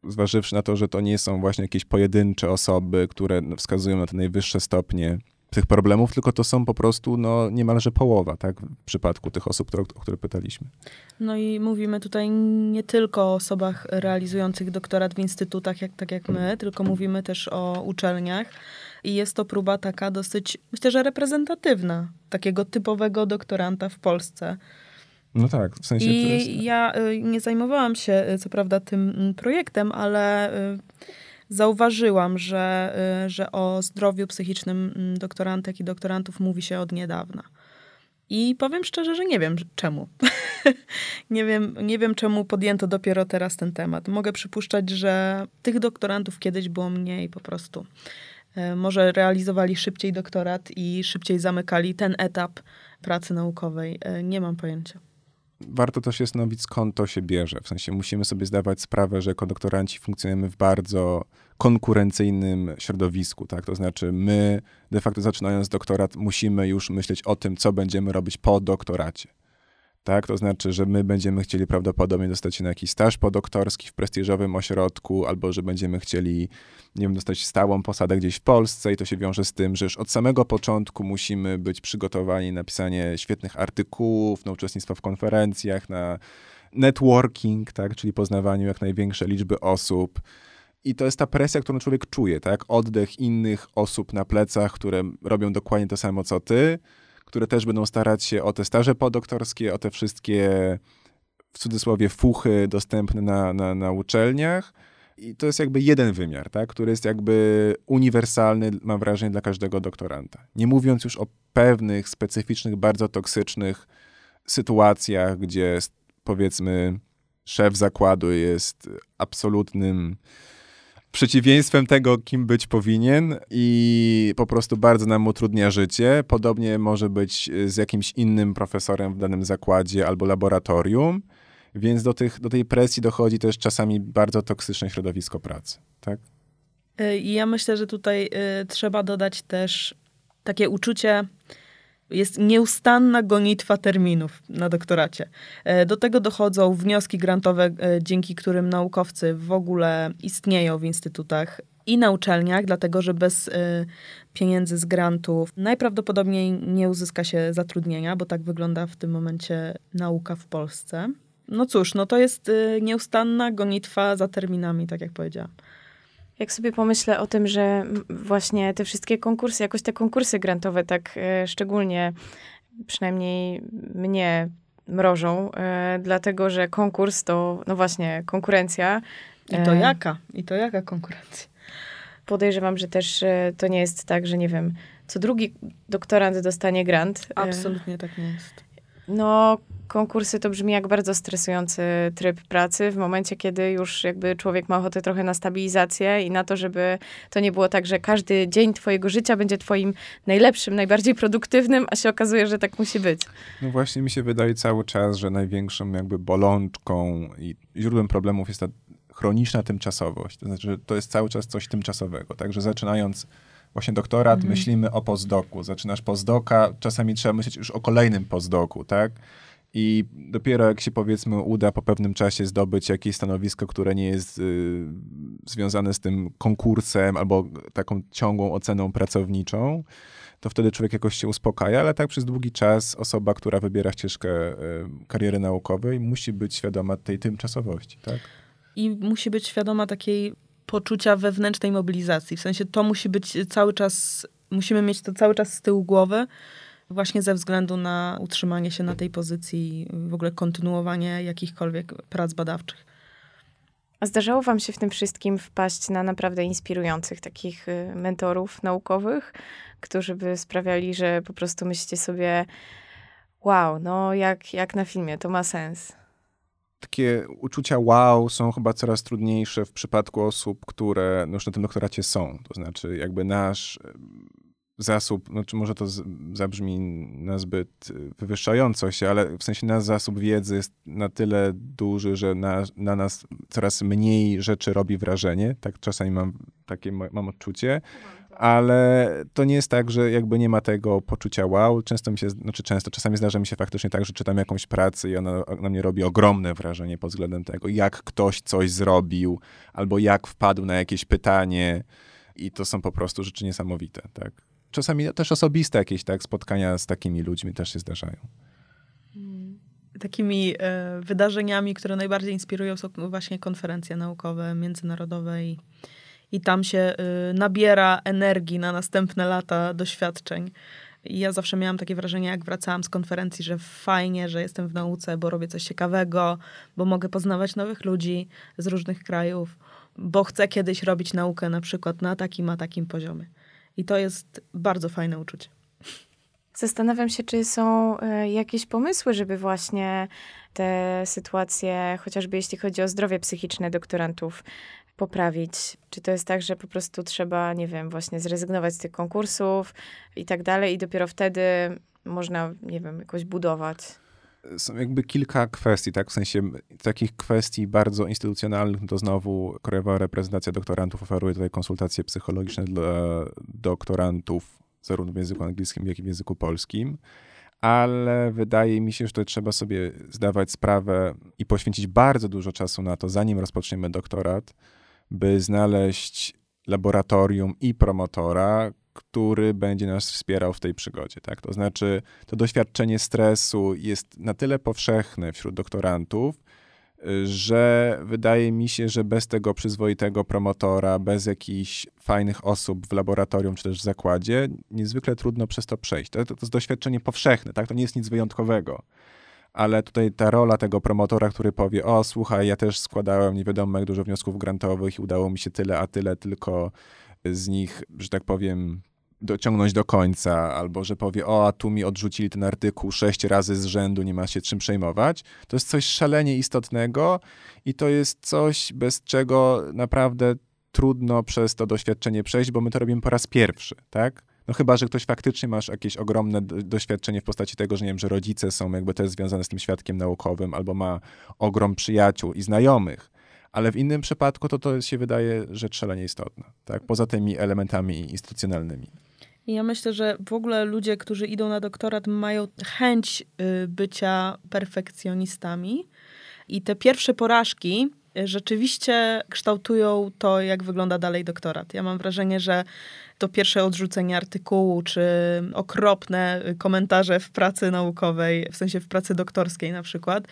Zważywszy na to, że to nie są właśnie jakieś pojedyncze osoby, które wskazują na te najwyższe stopnie tych problemów, tylko to są po prostu no, niemalże połowa, tak, w przypadku tych osób, które, o które pytaliśmy.
No i mówimy tutaj nie tylko o osobach realizujących doktorat w instytutach, jak, tak jak my, tylko mówimy też o uczelniach. I jest to próba taka dosyć, myślę, że reprezentatywna, takiego typowego doktoranta w Polsce.
No tak, w sensie
I jest... ja y, nie zajmowałam się y, co prawda tym mm, projektem, ale y, zauważyłam, że, że o zdrowiu psychicznym mm, doktorantek i doktorantów mówi się od niedawna. I powiem szczerze, że nie wiem czemu. [laughs] nie, wiem, nie wiem, czemu podjęto dopiero teraz ten temat. Mogę przypuszczać, że tych doktorantów kiedyś było mniej po prostu. może realizowali szybciej doktorat i szybciej zamykali ten etap pracy naukowej. Nie mam pojęcia
warto też zastanowić, skąd to się bierze. W sensie musimy sobie zdawać sprawę, że jako doktoranci funkcjonujemy w bardzo konkurencyjnym środowisku, tak? To znaczy my de facto zaczynając doktorat musimy już myśleć o tym, co będziemy robić po doktoracie tak? To znaczy, że my będziemy chcieli prawdopodobnie dostać się na jakiś staż podoktorski w prestiżowym ośrodku, albo że będziemy chcieli, nie wiem, dostać stałą posadę gdzieś w Polsce i to się wiąże z tym, że już od samego początku musimy być przygotowani na pisanie świetnych artykułów, na uczestnictwo w konferencjach, na networking, tak? Czyli poznawaniu jak największej liczby osób. I to jest ta presja, którą człowiek czuje, tak? Oddech innych osób na plecach, które robią dokładnie to samo, co ty, które też będą starać się o te staże podoktorskie, o te wszystkie w cudzysłowie fuchy dostępne na, na, na uczelniach. I to jest jakby jeden wymiar, tak, który jest jakby uniwersalny, mam wrażenie, dla każdego doktoranta. Nie mówiąc już o pewnych specyficznych, bardzo toksycznych sytuacjach, gdzie powiedzmy szef zakładu jest absolutnym przeciwieństwem tego, kim być powinien i po prostu bardzo nam utrudnia życie. Podobnie może być z jakimś innym profesorem w danym zakładzie albo laboratorium, więc do, tych, do tej presji dochodzi też czasami bardzo toksyczne środowisko pracy. Tak?
Y, I ja myślę, że tutaj y, trzeba dodać też takie uczucie jest nieustanna gonitwa terminów na doktoracie. E, do tego dochodzą wnioski grantowe, e, dzięki którym naukowcy w ogóle istnieją w instytutach i na uczelniach, dlatego że bez y, pieniędzy z grantów najprawdopodobniej nie uzyska się zatrudnienia, bo tak wygląda w tym momencie nauka w Polsce. No cóż, no to jest nieustanna gonitwa za terminami, tak jak powiedziałam.
Jak sobie pomyślę o tym, że właśnie te wszystkie konkursy, jakoś te konkursy grantowe tak e, szczególnie, przynajmniej mnie mrożą, e, dlatego że konkurs to, no właśnie, konkurencja.
I to e, jaka? I to jaka konkurencja?
Podejrzewam, że też to nie jest tak, że nie wiem, co drugi doktorant dostanie grant.
Absolutnie tak nie jest.
No, konkursy to brzmi jak bardzo stresujący tryb pracy w momencie, kiedy już jakby człowiek ma ochotę trochę na stabilizację i na to, żeby to nie było tak, że każdy dzień twojego życia będzie twoim najlepszym, najbardziej produktywnym, a się okazuje, że tak musi być.
No właśnie mi się wydaje cały czas, że największą jakby bolączką i źródłem problemów jest ta chroniczna tymczasowość. To znaczy, że to jest cały czas coś tymczasowego. Także zaczynając właśnie doktorat, mhm. myślimy o postdoku. Zaczynasz postdoka, czasami trzeba myśleć już o kolejnym postdoku, tak? I dopiero jak się powiedzmy uda po pewnym czasie zdobyć jakieś stanowisko, które nie jest y, związane z tym konkursem albo taką ciągłą oceną pracowniczą, to wtedy człowiek jakoś się uspokaja, ale tak przez długi czas osoba, która wybiera ścieżkę y, kariery naukowej, musi być świadoma tej tymczasowości, tak?
I musi być świadoma takiej poczucia wewnętrznej mobilizacji. W sensie to musi być cały czas, musimy mieć to cały czas z tyłu głowy, właśnie ze względu na utrzymanie się na tej pozycji, w ogóle kontynuowanie jakichkolwiek prac badawczych.
A zdarzało wam się w tym wszystkim wpaść na naprawdę inspirujących takich y, mentorów naukowych, którzy by sprawiali, że po prostu myślicie sobie, wow, no jak, jak na filmie, to ma sens
takie uczucia wow są chyba coraz trudniejsze w przypadku osób, które no już na tym doktoracie są. To znaczy, jakby nasz zasób, znaczy może to z, zabrzmi nazbyt y, wywyższająco się, ale w sensie nasz zasób wiedzy jest na tyle duży, że na, na nas coraz mniej rzeczy robi wrażenie. Tak czasami mam takie mam odczucie ale to nie jest tak, że jakby nie ma tego poczucia wow. Często mi się, znaczy często, czasami zdarza mi się faktycznie tak, że czytam jakąś pracę i ona na mnie robi ogromne wrażenie pod względem tego, jak ktoś coś zrobił, albo jak wpadł na jakieś pytanie i to są po prostu rzeczy niesamowite, tak. Czasami też osobiste jakieś, tak, spotkania z takimi ludźmi też się zdarzają.
Takimi e, wydarzeniami, które najbardziej inspirują są właśnie konferencje naukowe, międzynarodowe i i tam się y, nabiera energii na następne lata doświadczeń. I ja zawsze miałam takie wrażenie, jak wracałam z konferencji, że fajnie, że jestem w nauce, bo robię coś ciekawego, bo mogę poznawać nowych ludzi z różnych krajów, bo chcę kiedyś robić naukę na przykład na takim, a takim poziomie. I to jest bardzo fajne uczucie.
Zastanawiam się, czy są y, jakieś pomysły, żeby właśnie te sytuacje, chociażby jeśli chodzi o zdrowie psychiczne doktorantów, poprawić? Czy to jest tak, że po prostu trzeba, nie wiem, właśnie zrezygnować z tych konkursów i tak dalej, i dopiero wtedy można, nie wiem, jakoś budować?
Są jakby kilka kwestii, tak? W sensie takich kwestii bardzo instytucjonalnych, to znowu Krajowa Reprezentacja Doktorantów oferuje tutaj konsultacje psychologiczne dla doktorantów, zarówno w języku angielskim, jak i w języku polskim. Ale wydaje mi się, że to trzeba sobie zdawać sprawę i poświęcić bardzo dużo czasu na to, zanim rozpoczniemy doktorat, by znaleźć laboratorium i promotora, który będzie nas wspierał w tej przygodzie. Tak? To znaczy, to doświadczenie stresu jest na tyle powszechne wśród doktorantów, że wydaje mi się, że bez tego przyzwoitego promotora, bez jakichś fajnych osób w laboratorium czy też w zakładzie, niezwykle trudno przez to przejść. To, to, jest doświadczenie powszechne, tak? to nie jest nic wyjątkowego. Ale tutaj ta rola tego promotora, który powie: O, słuchaj, ja też składałem nie wiadomo jak dużo wniosków grantowych i udało mi się tyle, a tyle tylko z nich, że tak powiem, dociągnąć do końca, albo że powie, o, a tu mi odrzucili ten artykuł sześć razy z rzędu, nie ma się czym przejmować. To jest coś szalenie istotnego i to jest coś, bez czego naprawdę trudno przez to doświadczenie przejść, bo my to robimy po raz pierwszy, tak? No chyba, że ktoś faktycznie masz jakieś ogromne doświadczenie w postaci tego, że nie wiem, że rodzice są jakby też związane z tym świadkiem naukowym, albo ma ogrom przyjaciół i znajomych, ale w innym przypadku to to się wydaje rzecz szalenie istotna, tak? Poza tymi elementami instytucjonalnymi.
Ja myślę, że w ogóle ludzie, którzy idą na doktorat, mają chęć y, bycia perfekcjonistami. I te pierwsze porażki rzeczywiście kształtują to, jak wygląda dalej doktorat. Ja mam wrażenie, że to pierwsze odrzucenie artykułu, czy okropne komentarze w pracy naukowej, w sensie w pracy doktorskiej na przykład,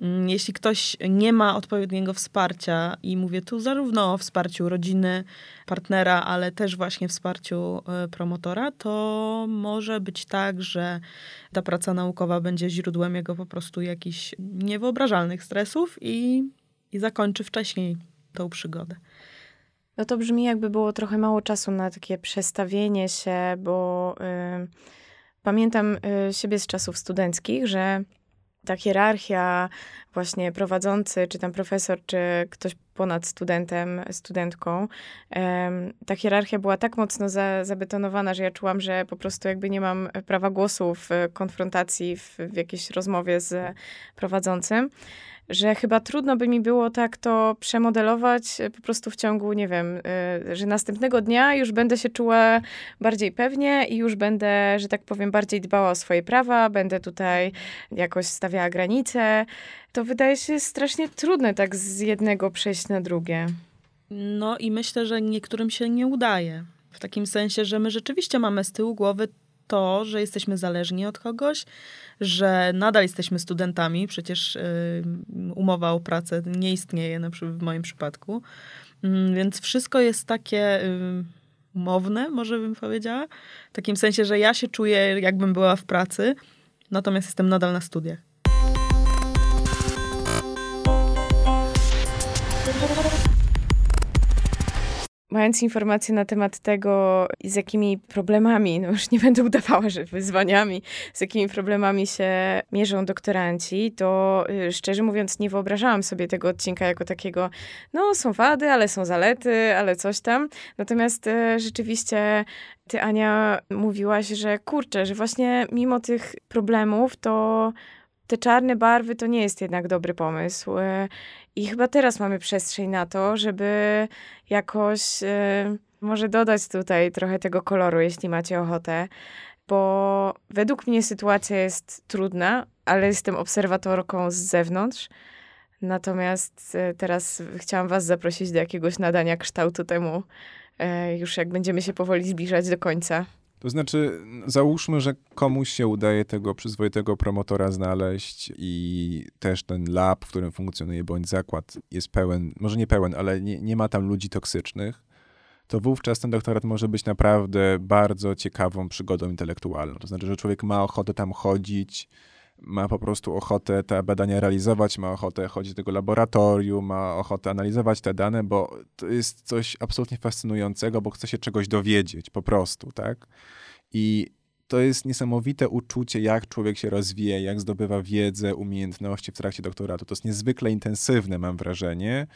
Mm, jeśli ktoś nie ma odpowiedniego wsparcia, i mówię tu zarówno o wsparciu rodziny, partnera, ale też właśnie wsparciu e, promotora, to może być tak, że ta praca naukowa będzie źródłem jego po prostu jakichś niewyobrażalnych stresów i, i zakończy wcześniej tą przygodę.
No to brzmi, jakby było trochę mało czasu na takie przestawienie się, bo y, pamiętam y, siebie z czasów studenckich, że ta hierarchia, właśnie prowadzący, czy tam profesor, czy ktoś ponad studentem, studentką, ta hierarchia była tak mocno za, zabetonowana, że ja czułam, że po prostu jakby nie mam prawa głosu w konfrontacji, w, w jakiejś rozmowie z prowadzącym że chyba trudno by mi było tak to przemodelować e, po prostu w ciągu, nie wiem, e, że następnego dnia już będę się czuła bardziej pewnie i już będę, że tak powiem, bardziej dbała o swoje prawa, będę tutaj jakoś stawiała granice. To wydaje się strasznie trudne tak z jednego przejść na drugie.
No i myślę, że niektórym się nie udaje. W takim sensie, że my rzeczywiście mamy z tyłu głowy to, że jesteśmy zależni od kogoś, że nadal jesteśmy studentami, przecież umowa o pracę nie istnieje na przykład w moim przypadku. Mm, więc wszystko jest takie umowne, może bym powiedziała. W takim sensie, że ja się czuję, jakbym była w pracy, natomiast jestem nadal na studiach.
Mając informacje na temat tego, z jakimi problemami, no już nie będę udawała, że wyzwaniami, z jakimi problemami się mierzą doktoranci, to y, szczerze mówiąc nie wyobrażałam sobie tego odcinka jako takiego, no są wady, ale są zalety, ale coś tam. Natomiast y, rzeczywiście ty, Ania, mówiłaś, że kurczę, że właśnie mimo tych problemów, to te czarne barwy to nie jest jednak dobry pomysł. I chyba teraz mamy przestrzeń na to, żeby jakoś y, może dodać tutaj trochę tego koloru, jeśli macie ochotę. Bo według mnie sytuacja jest trudna, ale jestem obserwatorką z zewnątrz. Natomiast y, teraz chciałam Was zaprosić do jakiegoś nadania kształtu temu, już jak będziemy się powoli zbliżać do końca.
To znaczy, załóżmy, że komuś się udaje tego przyzwoitego promotora znaleźć i też ten lab, w którym funkcjonuje bądź zakład jest pełen, może nie pełen, ale nie, nie ma tam ludzi toksycznych, to wówczas ten doktorat może być naprawdę bardzo ciekawą przygodą intelektualną. To znaczy, że człowiek ma ochotę tam chodzić, ma po prostu ochotę te badania realizować, ma ochotę chodzić do tego laboratorium, ma ochotę analizować te dane, bo to jest coś absolutnie fascynującego, bo chce się czegoś dowiedzieć po prostu, tak? I to jest niesamowite uczucie, jak człowiek się rozwija, jak zdobywa wiedzę, umiejętności w trakcie doktoratu. To jest niezwykle intensywne, mam wrażenie.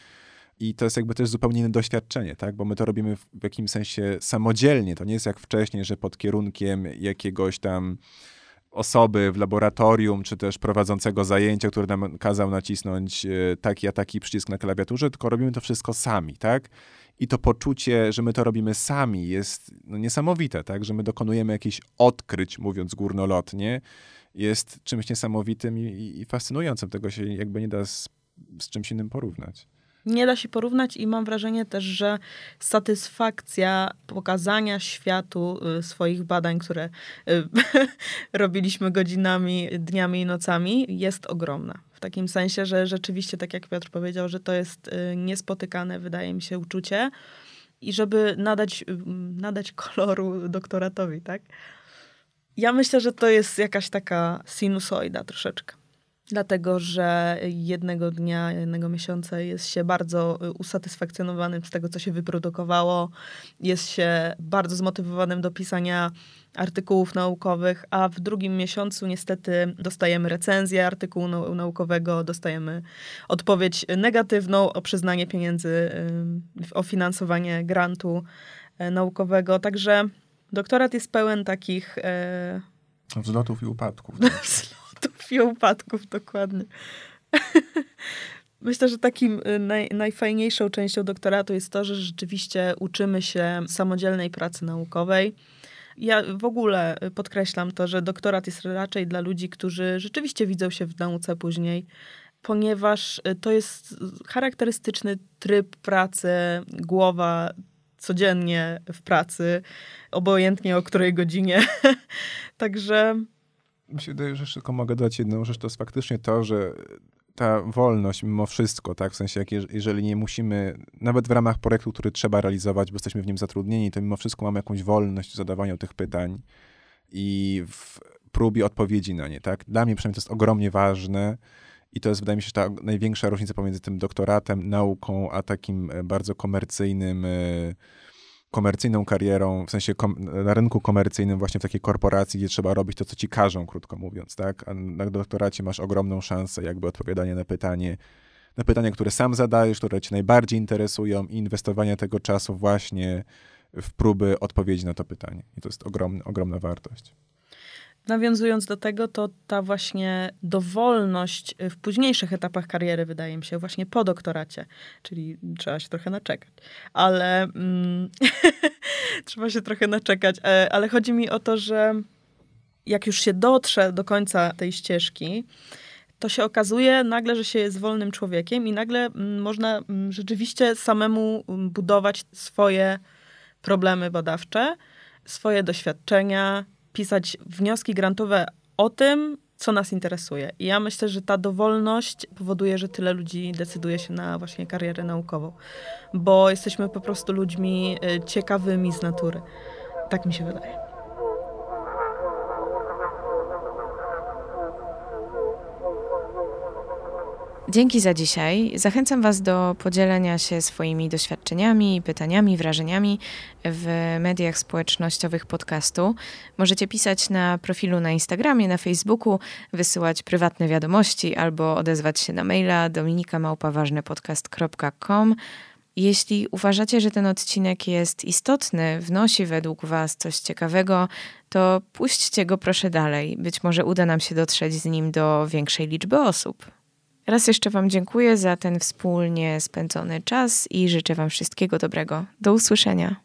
I to jest jakby też zupełnie inne doświadczenie, tak? Bo my to robimy w, jakimś sensie samodzielnie. To nie jest jak wcześniej, że pod kierunkiem jakiegoś tam osoby w laboratorium, czy też prowadzącego zajęcia, który nam kazał nacisnąć e, taki a taki przycisk na klawiaturze, tylko robimy to wszystko sami, tak? I to poczucie, że my to robimy sami jest no, niesamowite, tak? Że my dokonujemy jakichś odkryć, mówiąc górnolotnie, jest czymś niesamowitym i, i fascynującym. Tego się jakby nie da z, z czymś innym porównać
nie da się porównać i mam wrażenie też, że satysfakcja pokazania światu y, swoich badań, które y, [laughs] robiliśmy godzinami, dniami i nocami, jest ogromna. W takim sensie, że rzeczywiście, tak jak Piotr powiedział, że to jest y, niespotykane, wydaje mi się, uczucie. I żeby nadać, nadać koloru doktoratowi, tak? Ja myślę, że to jest jakaś taka sinusoida troszeczkę dlatego że jednego dnia, jednego miesiąca jest się bardzo y, usatysfakcjonowanym z tego, co się wyprodukowało, jest się bardzo zmotywowanym do pisania artykułów naukowych, a w drugim miesiącu niestety dostajemy recenzję artykułu naukowego, dostajemy odpowiedź negatywną o przyznanie pieniędzy, y, o finansowanie grantu y, naukowego. Także doktorat jest pełen takich...
Wzlotów i upadków. [laughs]
i upadków, dokładnie. [laughs] Myślę, że takim y, naj, najfajniejszą częścią doktoratu jest to, że rzeczywiście uczymy się samodzielnej pracy naukowej. Ja w ogóle podkreślam to, że doktorat jest raczej dla ludzi, którzy rzeczywiście widzą się w nauce później, ponieważ y, to jest charakterystyczny tryb pracy, głowa codziennie w pracy, obojętnie o której godzinie. [laughs] Także
mi się wydaje, że jeszcze tylko mogę dodać jedną rzecz, to jest faktycznie to, że ta wolność mimo wszystko, tak, w sensie, jak jeżeli nie musimy, nawet w ramach projektu, który trzeba realizować, bo jesteśmy w nim zatrudnieni, to mimo wszystko mamy jakąś wolność w zadawaniu tych pytań i w próbie odpowiedzi na nie, tak. Dla mnie przynajmniej to jest ogromnie ważne i to jest, wydaje mi się, ta największa różnica pomiędzy tym doktoratem, nauką, a takim e, bardzo komercyjnym y komercyjną karierą, w sensie kom, na rynku komercyjnym, właśnie w takiej korporacji, gdzie trzeba robić to, co ci każą, krótko mówiąc, tak? A na doktoracie masz ogromną szansę jakby odpowiadania na pytanie, na pytania, które sam zadajesz, które cię najbardziej interesują i inwestowania tego czasu właśnie w próby odpowiedzi na to pytanie. I to jest ogromny, ogromna wartość.
Nawiązując do tego, to ta właśnie dowolność w późniejszych etapach kariery, wydaje mi się, właśnie po doktoracie, czyli trzeba się trochę naczekać, ale mm, [laughs] trzeba się trochę naczekać, e, ale chodzi mi o to, że jak już się dotrze do końca tej ścieżki, to się okazuje nagle, że się jest wolnym człowiekiem i nagle mm, można mm, rzeczywiście samemu budować swoje problemy badawcze, swoje doświadczenia, pisać wnioski grantowe o tym, co nas interesuje. I ja myślę, że ta dowolność powoduje, że tyle ludzi decyduje się na właśnie karierę naukową, bo jesteśmy po prostu ludźmi y, ciekawymi z natury. Tak mi się wydaje.
Dzięki za dzisiaj. Zachęcam Was do podzielenia się swoimi doświadczeniami, pytaniami, wrażeniami w mediach społecznościowych podcastu. Możecie pisać na profilu na Instagramie, na Facebooku, wysyłać prywatne wiadomości albo odezwać się na maila dominikamałpaważnypodcast.com. Jeśli uważacie, że ten odcinek jest istotny, wnosi według Was coś ciekawego, to puśćcie go proszę dalej. Być może uda nam się dotrzeć z nim do większej liczby osób. Raz jeszcze Wam dziękuję za ten wspólnie spędzony czas i życzę Wam wszystkiego dobrego. Do usłyszenia.